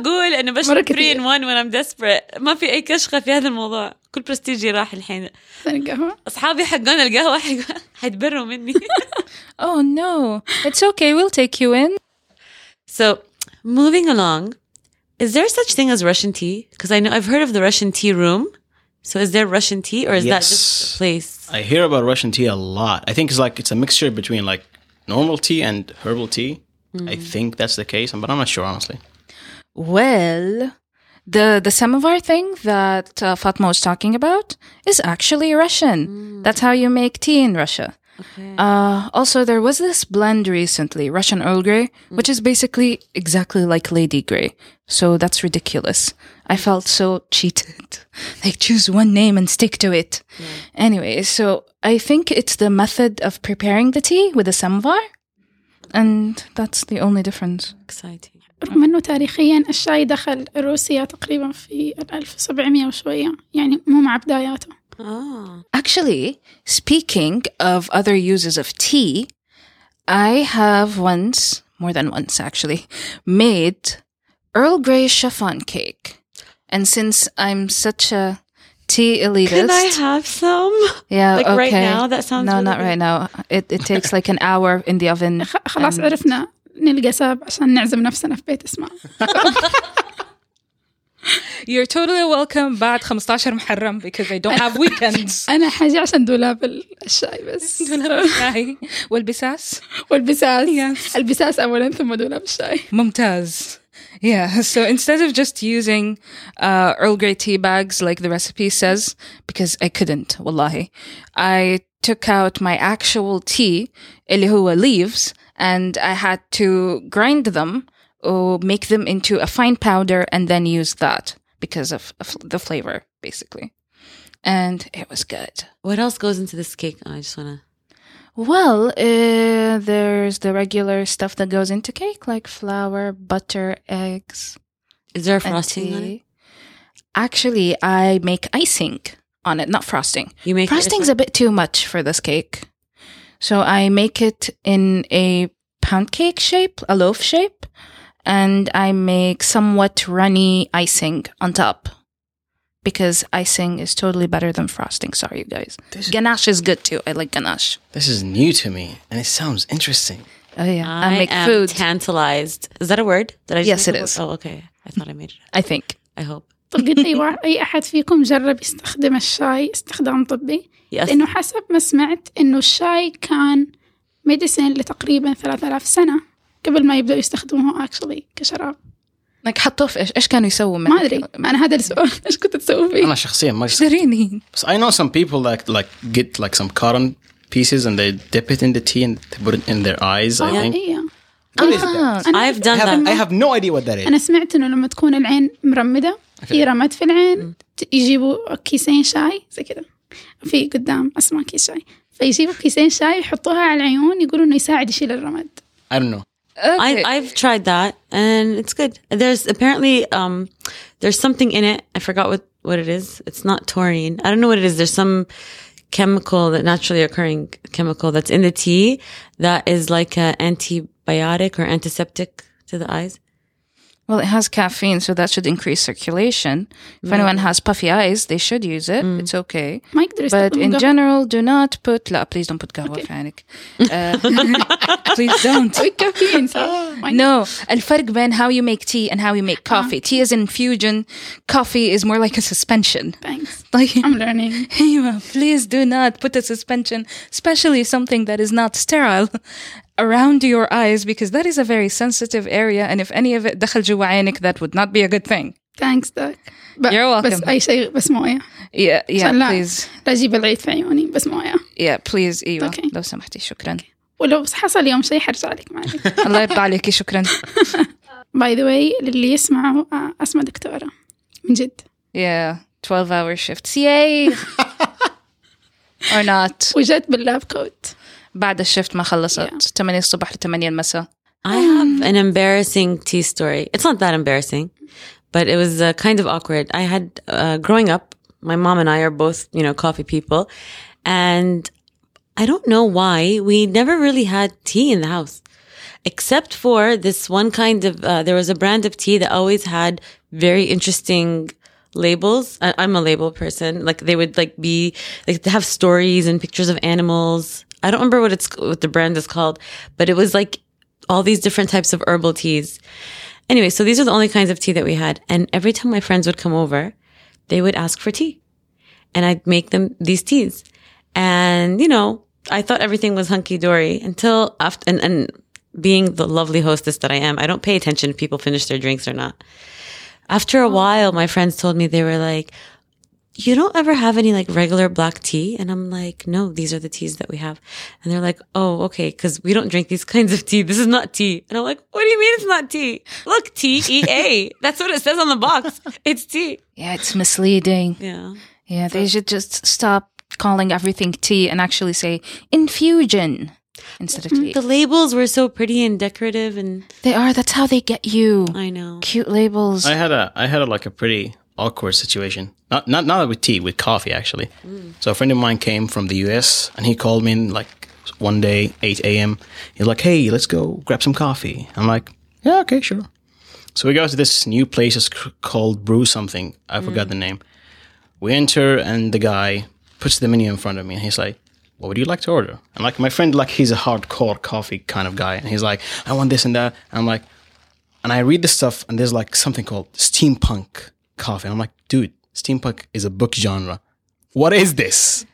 [SPEAKER 4] دوبي إنه
[SPEAKER 2] مرة
[SPEAKER 4] بشرب
[SPEAKER 2] كتير.
[SPEAKER 4] 3 in 1 when I'm desperate ما في أي كشخة في هذا الموضوع كل برستيجي راح الحين
[SPEAKER 2] عشان القهوة
[SPEAKER 4] أصحابي حقون القهوة حق- حيتبروا مني
[SPEAKER 3] Oh no. It's okay. We'll take you in.
[SPEAKER 4] So, moving along, is there such thing as Russian tea? Because I know I've heard of the Russian tea room. So, is there Russian tea, or is that just a place?
[SPEAKER 5] I hear about Russian tea a lot. I think it's like it's a mixture between like normal tea and herbal tea. I think that's the case, but I'm not sure honestly.
[SPEAKER 3] Well, the the samovar thing that uh, Fatma was talking about is actually Russian. That's how you make tea in Russia. Uh, also, there was this blend recently, Russian Earl Grey, which is basically exactly like Lady Grey. So that's ridiculous. I felt so cheated. like, choose one name and stick to it. Anyway, so I think it's the method of preparing the tea with a samovar. And that's the only difference.
[SPEAKER 4] Exciting.
[SPEAKER 2] رغم إنه تاريخيا الشاي دخل روسيا تقريبا في 1700 وشوية يعني مو مع بداياته
[SPEAKER 4] Oh.
[SPEAKER 3] Actually, speaking of other uses of tea, I have once, more than once actually, made Earl Grey chiffon cake. And since I'm such a tea elitist,
[SPEAKER 4] Can I have some?
[SPEAKER 3] yeah,
[SPEAKER 4] like
[SPEAKER 3] okay.
[SPEAKER 4] right now? That sounds
[SPEAKER 3] no,
[SPEAKER 4] really
[SPEAKER 3] not
[SPEAKER 4] good.
[SPEAKER 3] right now. It it takes like an hour in the oven.
[SPEAKER 2] خ- خلاص
[SPEAKER 3] and-
[SPEAKER 2] عرفنا نلقى سبب عشان نعزم نفسنا في بيت اسماء
[SPEAKER 3] You're totally welcome بعد 15 محرم because I don't have weekends.
[SPEAKER 2] أنا حاجة عشان دولاب ال- الشاي بس
[SPEAKER 3] والبساس
[SPEAKER 2] والبساس
[SPEAKER 3] Yes.
[SPEAKER 2] البساس أولا ثم دولاب الشاي
[SPEAKER 3] Mumtaz. Yeah, so instead of just using uh, Earl Grey tea bags like the recipe says, because I couldn't, wallahi, I took out my actual tea, اللي هو leaves, and I had to grind them or make them into a fine powder and then use that because of, of the flavor, basically. And it was good.
[SPEAKER 4] What else goes into this cake? I just wanna.
[SPEAKER 3] Well, uh, there's the regular stuff that goes into cake, like flour, butter, eggs,
[SPEAKER 4] Is there a frosting on it?
[SPEAKER 3] Actually, I make icing on it, not frosting.
[SPEAKER 4] You make
[SPEAKER 3] Frosting's a bit too much for this cake. So I make it in a pound cake shape, a loaf shape, and I make somewhat runny icing on top. Because icing is totally better than frosting. Sorry, you guys.
[SPEAKER 5] This-
[SPEAKER 3] Ganache is good too. I like ganache.
[SPEAKER 5] This is new to me, and it sounds interesting.
[SPEAKER 3] Oh yeah, I,
[SPEAKER 4] I,
[SPEAKER 3] make
[SPEAKER 4] am
[SPEAKER 3] food.
[SPEAKER 4] tantalized. Is that a word? Did I just
[SPEAKER 3] Yes,
[SPEAKER 4] make
[SPEAKER 3] it
[SPEAKER 4] a
[SPEAKER 3] is.
[SPEAKER 4] word? Oh, okay. I thought I made it.
[SPEAKER 3] I think.
[SPEAKER 4] I hope.
[SPEAKER 2] طب قد أي واحد أي أحد فيكم جرب يستخدم الشاي استخدام طبي
[SPEAKER 4] Yes.
[SPEAKER 2] لأنه حسب ما سمعت إنه الشاي كان ميديسين لتقريبا 3000 سنة قبل ما يبدأوا يستخدموه actually كشراب
[SPEAKER 3] like حطوه في إيش؟ إيش كانوا يسووا
[SPEAKER 2] ما أدري أنا هذا السؤال إيش كنت تسوي فيه
[SPEAKER 5] أنا شخصيا ما
[SPEAKER 3] اشتريني
[SPEAKER 5] But I know some people that like get like some cotton pieces and they dip it in the tea and they put it in their eyes. I think.
[SPEAKER 2] إيه
[SPEAKER 5] What is that?
[SPEAKER 2] أنا
[SPEAKER 4] I've done
[SPEAKER 5] I have,
[SPEAKER 4] that.
[SPEAKER 5] I have no idea what that is.
[SPEAKER 2] أنا سمعت إنه لما تكون العين مرمدة في رمد في العين يجيبوا كيسين شاي زي كذا في قدام أسماء كيس شاي فيجيبوا كيسين شاي يحطوها على العيون يقولوا إنه يساعد يشيل الرمد
[SPEAKER 5] I don't know.
[SPEAKER 4] I, I've tried that and it's good. There's apparently um there's something in it. I forgot what what it is. It's not taurine. I don't know what it is. There's some chemical that naturally occurring chemical that's in the tea that is like an antibiotic or antiseptic to the eyes.
[SPEAKER 3] Well, it has caffeine, so that should increase circulation. If anyone has puffy eyes, they should use it. It's okay.
[SPEAKER 2] ما يقدر
[SPEAKER 3] But
[SPEAKER 2] يستخدم
[SPEAKER 3] in
[SPEAKER 2] قهوة.
[SPEAKER 3] general, do not put. لا, please don't put قهوة في عينك. Uh, please don't.
[SPEAKER 2] والكافيين صح Why not?
[SPEAKER 3] No, الفرق بين how you make tea and how you make coffee. Tea is infusion. Coffee is more like a suspension.
[SPEAKER 2] thanks
[SPEAKER 3] Like,
[SPEAKER 2] I'm learning
[SPEAKER 3] أيوة, please do not put a suspension, especially something that is not sterile, around your eyes because that is a very sensitive area. And if any of it دخل جوا عينك, that would not be a good thing.
[SPEAKER 2] thanks doc ب-
[SPEAKER 3] You're welcome.
[SPEAKER 2] بس أي شيء بس موية
[SPEAKER 3] Yeah, yeah,
[SPEAKER 2] عشان لا
[SPEAKER 3] please.
[SPEAKER 2] لا أجيب العيد في عيوني بس موية
[SPEAKER 3] Yeah, please. أيوة,
[SPEAKER 2] Okay.
[SPEAKER 3] لو سمحتي شكرا.
[SPEAKER 2] ولو حصل يوم شيء حرجع لك معي
[SPEAKER 3] الله يرضى عليكي شكرا.
[SPEAKER 2] باي ذا واي للي يسمعوا آه، أسمى دكتورة من جد
[SPEAKER 3] Yeah, 12 hour shifts. Yay! or not.
[SPEAKER 2] وجدت باللاب كوت
[SPEAKER 3] بعد الشفت ما خلصت 8 الصبح ل 8 المساء.
[SPEAKER 4] I have an embarrassing tea story. It's not that embarrassing, but it was uh, kind of awkward. I had, uh, growing up, my mom and I are both, you know, coffee people. And I don't know why we never really had tea in the house, except for this one kind of, uh, there was a brand of tea that always had very interesting labels. I, I'm a label person. Like they would like be, like they have stories and pictures of animals. I don't remember what it's, what the brand is called, but it was like all these different types of herbal teas. Anyway, so these are the only kinds of tea that we had. And every time my friends would come over, they would ask for tea. And I'd make them these teas. And, you know, I thought everything was hunky dory until after, and, and being the lovely hostess that I am, I don't pay attention if people finish their drinks or not. After a while, my friends told me they were like, you don't ever have any like regular black tea? And I'm like, no, these are the teas that we have. And they're like, oh, okay. Cause we don't drink these kinds of tea. This is not tea. And I'm like, what do you mean it's not tea? Look, T E A. That's what it says on the box. It's tea.
[SPEAKER 3] Yeah, it's misleading.
[SPEAKER 4] Yeah.
[SPEAKER 3] Yeah, they should just stop calling everything tea and actually say infusion instead of tea.
[SPEAKER 4] The labels were so pretty and decorative and
[SPEAKER 3] They are. That's how they get you.
[SPEAKER 4] I know.
[SPEAKER 3] Cute labels.
[SPEAKER 5] I had a I had a, like a pretty awkward situation. Not not not with tea, with coffee actually. Mm. So a friend of mine came from the U.S. and he called me in like one day, 8 a.m. He's like, "Hey, let's go grab some coffee." I'm like, "Yeah, okay, sure." So we go to this new place it's called Brew something. I mm. forgot the name. We enter and the guy puts the menu in front of me and he's like, "What would you like to order?" And like my friend, like he's a hardcore coffee kind of guy, and he's like, "I want this and that." And I'm like, and I read this stuff, and there's like something called steampunk coffee. And I'm like, dude, steampunk is a book genre. What is this?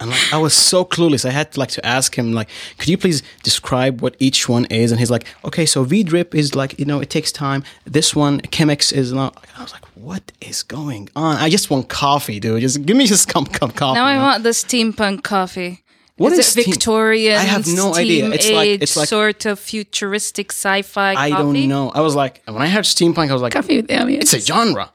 [SPEAKER 5] And like, I was so clueless. I had to like to ask him, like, could you please describe what each one is? And he's like, okay, so V drip is like, you know, it takes time. This one, Chemex is not. I was like, what is going on? I just want coffee, dude. Just give me just some cup of coffee.
[SPEAKER 3] now I
[SPEAKER 5] man.
[SPEAKER 3] want the steampunk coffee.
[SPEAKER 5] What
[SPEAKER 3] is,
[SPEAKER 5] is
[SPEAKER 3] it
[SPEAKER 5] steam-
[SPEAKER 3] Victorian?
[SPEAKER 5] I have no idea. It's like- it's like-
[SPEAKER 3] sort of futuristic sci-fi.
[SPEAKER 5] I
[SPEAKER 3] coffee?
[SPEAKER 5] don't know. I was like, when I heard steampunk, I was like,
[SPEAKER 2] coffee with aliens
[SPEAKER 5] it's a genre.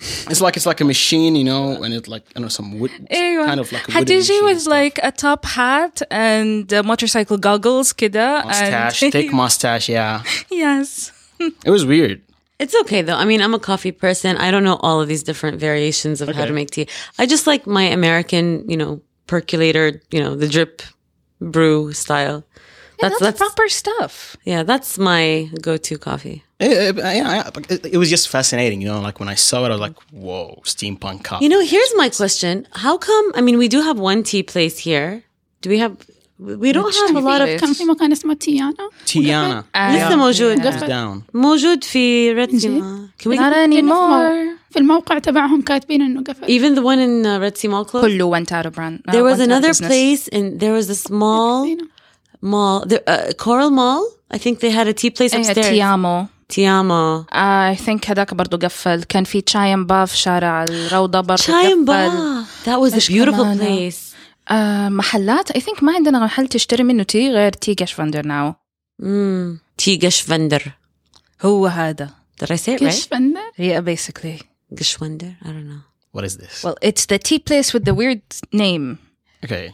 [SPEAKER 5] It's like it's like a machine, you know, and it like I don't know some wood
[SPEAKER 3] anyway,
[SPEAKER 5] kind of like a Hadiji was
[SPEAKER 3] like a top hat and uh, motorcycle goggles, kida,
[SPEAKER 5] mustache,
[SPEAKER 3] and
[SPEAKER 5] thick mustache, yeah.
[SPEAKER 3] yes.
[SPEAKER 5] it was weird.
[SPEAKER 4] It's okay though. I mean, I'm a coffee person. I don't know all of these different variations of okay. how to make tea. I just like my American, you know, percolator, you know, the drip brew style
[SPEAKER 3] that's, proper stuff
[SPEAKER 4] Yeah, that's my go-to coffee.
[SPEAKER 5] It, it- yeah, it, it was just fascinating, you know. Like when I saw it, I was like, "Whoa, steampunk coffee!"
[SPEAKER 4] You know, here's my question. How come, I mean, we do have one tea place here. Do we have, we don't have a lot of,
[SPEAKER 3] place?
[SPEAKER 2] كان في مكان اسمه تيانا
[SPEAKER 5] Tiana.
[SPEAKER 4] لسه موجود.
[SPEAKER 5] It was down.
[SPEAKER 4] موجود في Red Sea Mall. Can we,
[SPEAKER 3] not anymore
[SPEAKER 2] في الموقع تبعهم كاتبين انه قفل
[SPEAKER 4] even the one in uh, Red Sea Mall closed?
[SPEAKER 3] كله went out of brand uh,
[SPEAKER 4] There was
[SPEAKER 3] went out of
[SPEAKER 4] another
[SPEAKER 3] business.
[SPEAKER 4] place and there was a small mall, the, uh, Coral Mall. I think they had a tea place
[SPEAKER 3] إيه،
[SPEAKER 4] upstairs.
[SPEAKER 3] تيامو
[SPEAKER 4] Tiamo.
[SPEAKER 3] I think هذاك برضو قفل كان في تشايمبا في شارع الروضة برضو
[SPEAKER 4] Chayamba.
[SPEAKER 3] قفل
[SPEAKER 4] That was a
[SPEAKER 3] إيش
[SPEAKER 4] beautiful
[SPEAKER 3] كمان؟
[SPEAKER 4] place.
[SPEAKER 3] آه محلات I think ما عندنا محل تشتري منه تي غير تي فندر ناو
[SPEAKER 4] Mm. Tigashvander.
[SPEAKER 3] هو هذا
[SPEAKER 4] Did I say it
[SPEAKER 2] كش
[SPEAKER 4] right?
[SPEAKER 2] فندر
[SPEAKER 3] yeah basically
[SPEAKER 4] Gashwander? I don't know.
[SPEAKER 5] What is this?
[SPEAKER 3] well it's the tea place with the weird name
[SPEAKER 5] okay,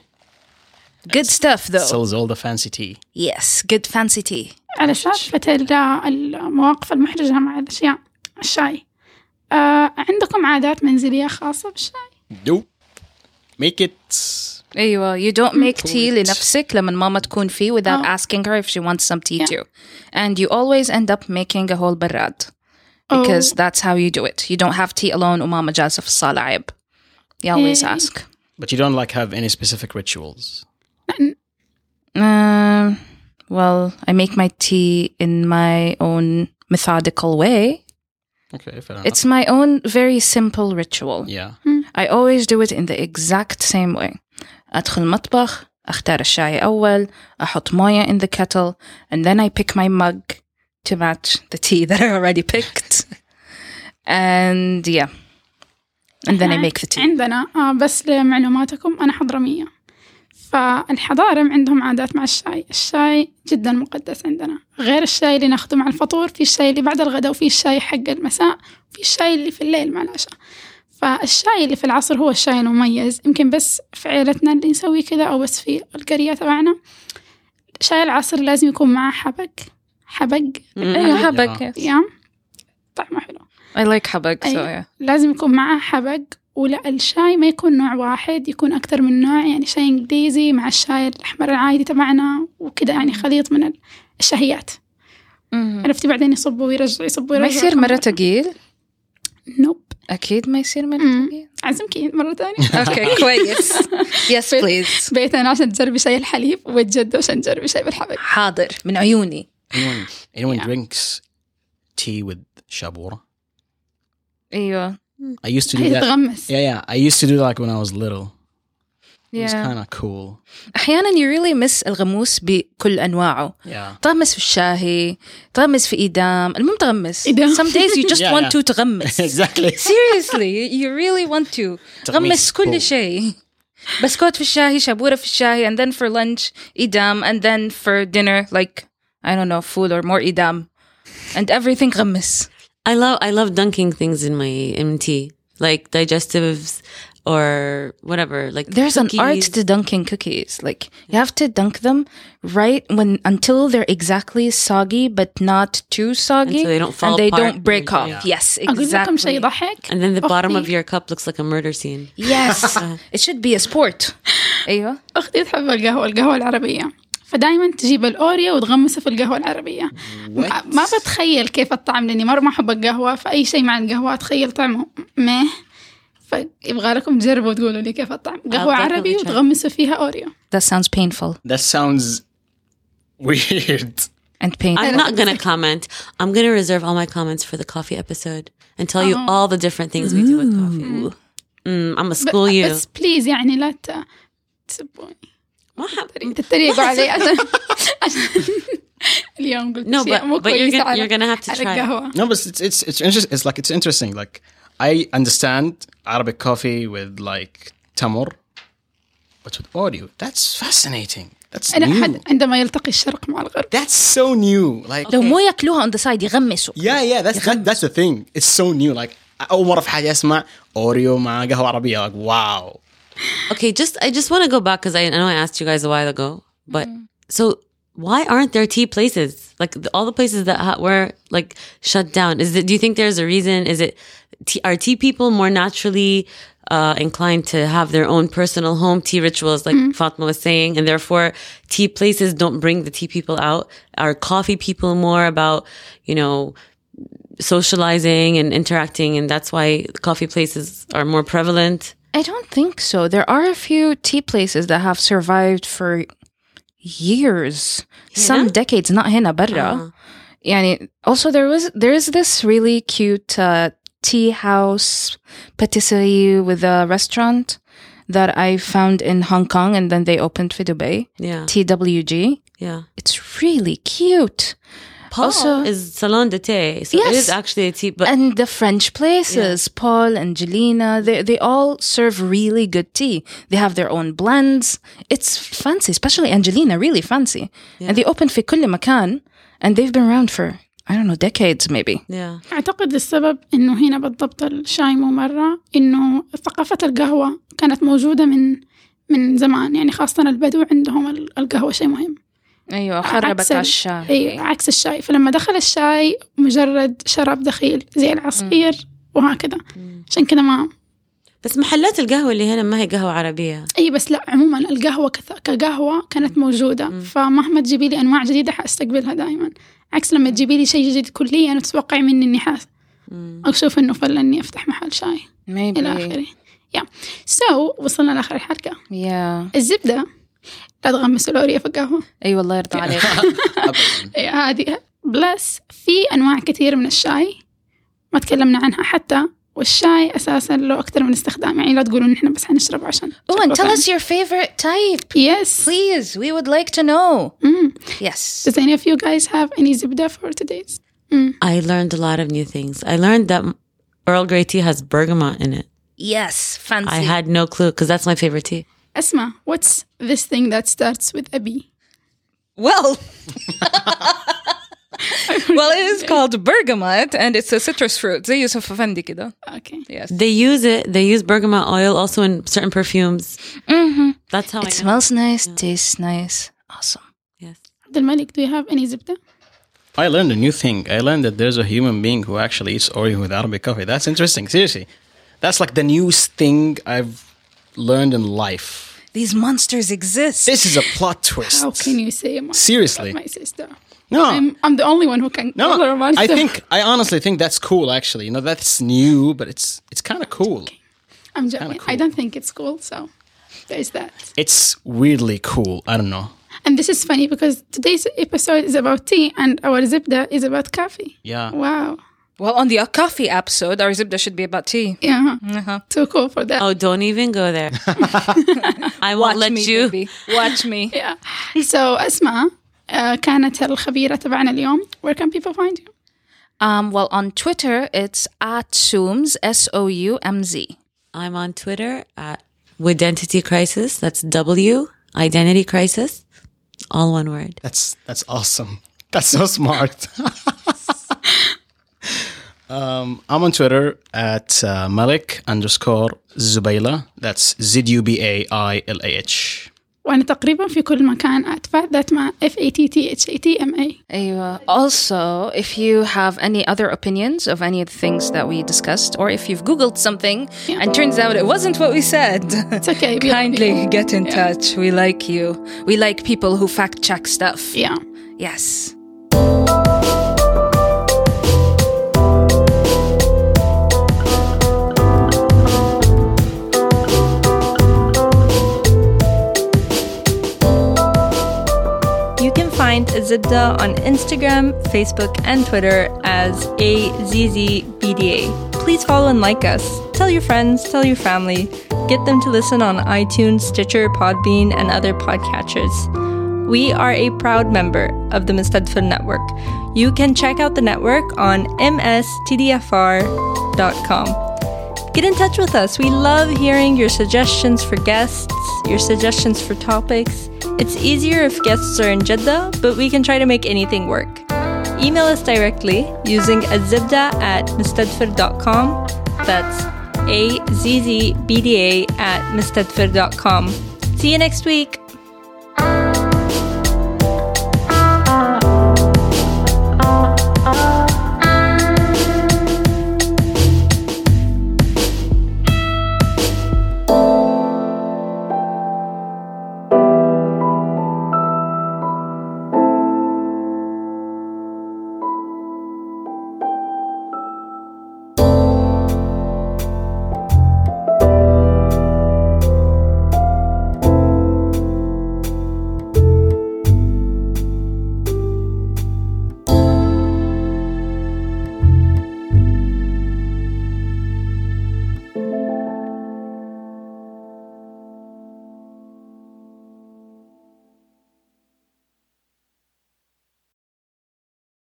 [SPEAKER 3] good stuff though
[SPEAKER 5] sells all the fancy tea.
[SPEAKER 3] yes good fancy tea
[SPEAKER 2] على شافة ال- المواقف المحرجة مع الأشياء الشاي آه عندكم عادات منزلية خاصة بالشاي؟
[SPEAKER 5] Nope. Make it.
[SPEAKER 3] ايوه you don't make tea
[SPEAKER 5] Correct.
[SPEAKER 3] لنفسك لما ماما تكون فيه without
[SPEAKER 2] آه.
[SPEAKER 3] asking her if she wants some tea
[SPEAKER 2] Yeah.
[SPEAKER 3] too and you always end up making a whole براد because
[SPEAKER 2] Oh.
[SPEAKER 3] that's how you do it. You don't have tea alone وماما جالسة في الصالة عيب. You always
[SPEAKER 2] Eh.
[SPEAKER 3] ask.
[SPEAKER 5] But you don't like have any specific rituals.
[SPEAKER 3] Um, well, I make my tea in my own methodical way.
[SPEAKER 5] Okay, fair enough.
[SPEAKER 3] It's my own very simple ritual.
[SPEAKER 5] yeah.
[SPEAKER 3] I always do it in the exact same way. أدخل المطبخ أختار الشاي أول أحط موية in the kettle and then I pick my mug to match the tea that I already picked and yeah and then I make the tea
[SPEAKER 2] عندنا آه بس لمعلوماتكم أنا حضرمية فالحضارم عندهم عادات مع الشاي. الشاي جدا مقدس عندنا. غير الشاي اللي ناخده مع الفطور في الشاي اللي بعد الغداء وفي الشاي حق المساء وفي الشاي اللي في الليل مع العشاء. فالشاي اللي في العصر هو الشاي المميز. يمكن بس في عيلتنا اللي نسوي كذا أو بس في القرية تبعنا شاي العصر لازم يكون معاه حبق. حبق.
[SPEAKER 3] أيوة. حبك yes.
[SPEAKER 2] يا. طعمه حلو.
[SPEAKER 3] I like حبك so yeah.
[SPEAKER 2] لازم يكون معاه حبق ولا الشاي ما يكون نوع واحد يكون أكثر من نوع يعني شاي إنجليزي مع الشاي الأحمر العادي تبعنا وكذا يعني خليط من الشهيات. عرفتي بعدين يصبوا ويرجعوا يصبوا
[SPEAKER 3] ما
[SPEAKER 2] ويرجعوا
[SPEAKER 3] يصير مرة تقيل؟
[SPEAKER 2] نوب.
[SPEAKER 3] أكيد ما يصير مرة. تقيل.
[SPEAKER 2] عزمك مرة ثانية.
[SPEAKER 3] أوكي كويس. Yes please.
[SPEAKER 2] بيتنا عشان تجربي شاي الحليب وجدوا عشان تجربي شاي بالحبق
[SPEAKER 3] حاضر من عيوني.
[SPEAKER 5] Anyone, anyone
[SPEAKER 2] Yeah.
[SPEAKER 5] drinks tea with shabura?
[SPEAKER 3] أيوة.
[SPEAKER 5] I used to do
[SPEAKER 2] هي
[SPEAKER 5] that.
[SPEAKER 2] تغمس
[SPEAKER 5] Yeah, yeah. I used to do that when I was little. It was
[SPEAKER 3] yeah.
[SPEAKER 5] kind of cool.
[SPEAKER 3] أحيانا you really miss الغموس بكل أنواعه
[SPEAKER 5] Yeah.
[SPEAKER 3] تغمس في الشاهي تغمس في إيدام المهم تغمس
[SPEAKER 2] إيدام.
[SPEAKER 3] some days you just
[SPEAKER 5] Yeah,
[SPEAKER 3] want
[SPEAKER 5] yeah.
[SPEAKER 3] to تغمس
[SPEAKER 5] exactly.
[SPEAKER 3] seriously you really want to تغمس
[SPEAKER 5] cool.
[SPEAKER 3] كل شيء بسكوت في الشاي شابورة في الشاي and then for lunch إيدام and then for dinner like I don't know food or more إيدام and everything غمس
[SPEAKER 4] I love I love dunking things in my in tea, like digestives or whatever. Like
[SPEAKER 3] There's an art
[SPEAKER 4] cookies.
[SPEAKER 3] to dunking cookies. Like you have to dunk them right when until they're exactly soggy but not too soggy,
[SPEAKER 4] And so they don't fall
[SPEAKER 3] and they
[SPEAKER 4] apart
[SPEAKER 3] don't break
[SPEAKER 4] and-
[SPEAKER 3] off.
[SPEAKER 4] yeah.
[SPEAKER 3] Yes,
[SPEAKER 2] أقول لكم شيء
[SPEAKER 3] exactly.
[SPEAKER 2] يضحك
[SPEAKER 4] and then the bottom of
[SPEAKER 2] أختي-
[SPEAKER 4] your cup looks like a murder scene.
[SPEAKER 3] Yes, it should be a sport. أيوة.
[SPEAKER 2] أختي تحب القهوة القهوة العربية فدايما تجيب الأوريو وتغمسه في القهوة العربية ما ما بتخيل كيف الطعم لأني مرة ما أحب القهوة فأي شيء مع القهوة أتخيل طعمه مه فيبغى لكم تجربوا وتقولوا لي كيف الطعم قهوة
[SPEAKER 4] definitely
[SPEAKER 2] عربي. وتغمسوا فيها أوريو
[SPEAKER 3] That sounds painful
[SPEAKER 5] That sounds weird.
[SPEAKER 3] and painful.
[SPEAKER 4] I'm not gonna comment. I'm gonna reserve all my comments for the coffee episode and tell you all the different things we do with coffee. Mm, I'm gonna school you.
[SPEAKER 2] بس بليز يعني لا تسبوني
[SPEAKER 4] ما حب-
[SPEAKER 2] تتريقوا علي عشان اليوم قلت
[SPEAKER 4] No, but-
[SPEAKER 2] مو
[SPEAKER 4] but you're gonna-
[SPEAKER 2] على-
[SPEAKER 4] you're gonna have to try it.
[SPEAKER 2] القهوة
[SPEAKER 5] No, but it's it's it's interesting. It's like it's interesting. Like I understand Arabic coffee with like tamur, but with audio, that's fascinating. That's
[SPEAKER 2] أنا
[SPEAKER 5] new.
[SPEAKER 2] حد عندما يلتقي الشرق مع الغرب
[SPEAKER 5] That's so new. Like
[SPEAKER 3] لو مو ياكلوها on the side يغمسوا.
[SPEAKER 5] yeah, yeah. That's that, that's the thing. It's so new. Like أول مرة في حياتي أسمع أوريو مع قهوة عربية. Like wow.
[SPEAKER 4] Okay, just I just want to go back because I, I know I asked you guys a while ago, but so why aren't there tea places like all the places that ha- were like shut down? Is it? Do you think there's a reason? Is it tea, are tea people more naturally uh, inclined to have their own personal home tea rituals, like Fatma was saying, and therefore tea places don't bring the tea people out? Are coffee people more about you know? socializing and interacting and that's why coffee places are more prevalent
[SPEAKER 3] I don't think so. There are a few tea places that have survived for years, Hina? some decades, not Hina Barra. And uh-huh. also there was there's this really cute uh, tea house patisserie with a restaurant that I found in Hong Kong and then they opened for Dubai.
[SPEAKER 4] Yeah.
[SPEAKER 3] TWG.
[SPEAKER 4] Yeah.
[SPEAKER 3] It's really cute.
[SPEAKER 4] Paul
[SPEAKER 3] Also-
[SPEAKER 4] is salon de thé, so it
[SPEAKER 3] Yes.
[SPEAKER 4] is actually a tea. But
[SPEAKER 3] and the French places, Paul, Angelina, they they all serve really good tea. They have their own blends. It's fancy, especially Angelina, really fancy. And they open في كل مكان, and they've been around for I don't know decades maybe.
[SPEAKER 4] yeah,
[SPEAKER 2] أعتقد السبب إنه هنا بالضبط الشاي مو مرة إنه ثقافة القهوة كانت موجودة من من زمان يعني خاصة البدو عندهم ال- القهوة شيء مهم عكس
[SPEAKER 3] خربت على الشاي.
[SPEAKER 2] أي عكس الشاي. فلما دخل الشاي مجرد شراب دخيل زي العصير وهكذا. عشان كذا ما
[SPEAKER 4] بس محلات القهوة اللي هنا ما هي قهوة عربية.
[SPEAKER 2] أي بس لا عموما القهوة كث... كقهوة كانت موجودة. فمهما تجيبي لي أنواع جديدة حأستقبلها دائما عكس لما تجيبي لي شيء جديد كليا وتتوقعي مني إني حاس أشوف إنه فل إني أفتح محل شاي.
[SPEAKER 3] Maybe.
[SPEAKER 2] إلى آخره. Yeah. So وصلنا لآخر الحلقة.
[SPEAKER 3] Yeah.
[SPEAKER 2] الزبدة لا تغمسوا لوريا في القهوة
[SPEAKER 3] اي والله يرضى عليك.
[SPEAKER 2] إيه، هذه بلس في أنواع كثير من الشاي ما تكلمنا عنها حتى والشاي أساسا له أكثر من استخدام يعني لا تقولوا إن إحنا بس حنشرب عشان
[SPEAKER 3] oh, and tell
[SPEAKER 2] شكله
[SPEAKER 3] us your favorite type.
[SPEAKER 2] Yes
[SPEAKER 3] Please, we would like to know.
[SPEAKER 2] Mm.
[SPEAKER 3] Yes.
[SPEAKER 2] Does any of you guys have any زبدة for today's Mm.
[SPEAKER 4] I learned a lot of new things. I learned that Earl Grey tea has bergamot in it.
[SPEAKER 3] Yes, fancy.
[SPEAKER 4] I had no clue because that's my favorite tea.
[SPEAKER 2] Asma, what's this thing that starts with a B?
[SPEAKER 1] Well, well, it is called bergamot, and it's a citrus fruit. They use ففندي كده.
[SPEAKER 2] Okay.
[SPEAKER 1] Yes.
[SPEAKER 4] They use it. They use bergamot oil also in certain perfumes. Mm-hmm. That's how
[SPEAKER 3] it
[SPEAKER 4] I
[SPEAKER 3] smells nice, yeah. tastes nice, awesome.
[SPEAKER 4] Yes.
[SPEAKER 2] Then Malik, do you have any zibda?
[SPEAKER 5] I learned a new thing. I learned that there's a human being who actually eats Oreo with Arabic coffee. That's interesting. Seriously, that's like the newest thing I've learned in life
[SPEAKER 3] these monsters exist.
[SPEAKER 5] This is a plot twist.
[SPEAKER 2] how can you say my,
[SPEAKER 5] Seriously.
[SPEAKER 2] my sister
[SPEAKER 5] No.
[SPEAKER 2] I'm, I'm the only one who can
[SPEAKER 5] no,
[SPEAKER 2] call her a monster
[SPEAKER 5] I think I honestly think that's cool. Actually, you know, that's new, but it's it's kind of cool.
[SPEAKER 2] I'm joking
[SPEAKER 5] cool.
[SPEAKER 2] I don't think it's cool so there's that
[SPEAKER 5] It's weirdly cool. I don't know.
[SPEAKER 2] and this is funny because today's episode is about tea and our zibda is about coffee
[SPEAKER 5] Yeah.
[SPEAKER 2] wow
[SPEAKER 1] well, on the coffee episode, our there should be about tea.
[SPEAKER 2] Yeah. Uh-huh. Too cool for that.
[SPEAKER 4] Oh, don't even go there. I won't let
[SPEAKER 1] me,
[SPEAKER 4] you.
[SPEAKER 1] Baby. Watch me.
[SPEAKER 2] yeah. So, Asma, uh, كانت الخبيرة تبعنا اليوم. Where can people find you?
[SPEAKER 3] Um, well, on Twitter, it's at Soumz, S O U M Z.
[SPEAKER 4] I'm on Twitter at Identity Crisis. That's W, Identity Crisis. All one word.
[SPEAKER 5] That's that's awesome. That's so smart. Um, I'm on Twitter at uh, Malik underscore Zubailah. That's Z U B A I L A H.
[SPEAKER 2] وانا تقريبا في كل مكان at that مع F A T T H A T M A.
[SPEAKER 3] أيوة. Also, if you have any other opinions of any of the things that we discussed, or if you've Googled something
[SPEAKER 2] yeah.
[SPEAKER 3] and turns out it wasn't what we said,
[SPEAKER 2] it's okay.
[SPEAKER 1] kindly get in yeah. touch. We like you.
[SPEAKER 3] We like people who fact check stuff.
[SPEAKER 2] Yeah.
[SPEAKER 3] Yes.
[SPEAKER 1] Find Azibda on Instagram, Facebook, and Twitter as AZZBDA. Please follow and like us. Tell your friends, tell your family. Get them to listen on iTunes, Stitcher, Podbean, and other podcatchers. We are a proud member of the Mustadfir Network. You can check out the network on mstdfr.com. Get in touch with us. We love hearing your suggestions for guests, your suggestions for topics. It's easier if guests are in Jeddah, but we can try to make anything work. Email us directly using azibda at mustadfir.com. That's A Z Z B D A at mustadfir.com. See you next week.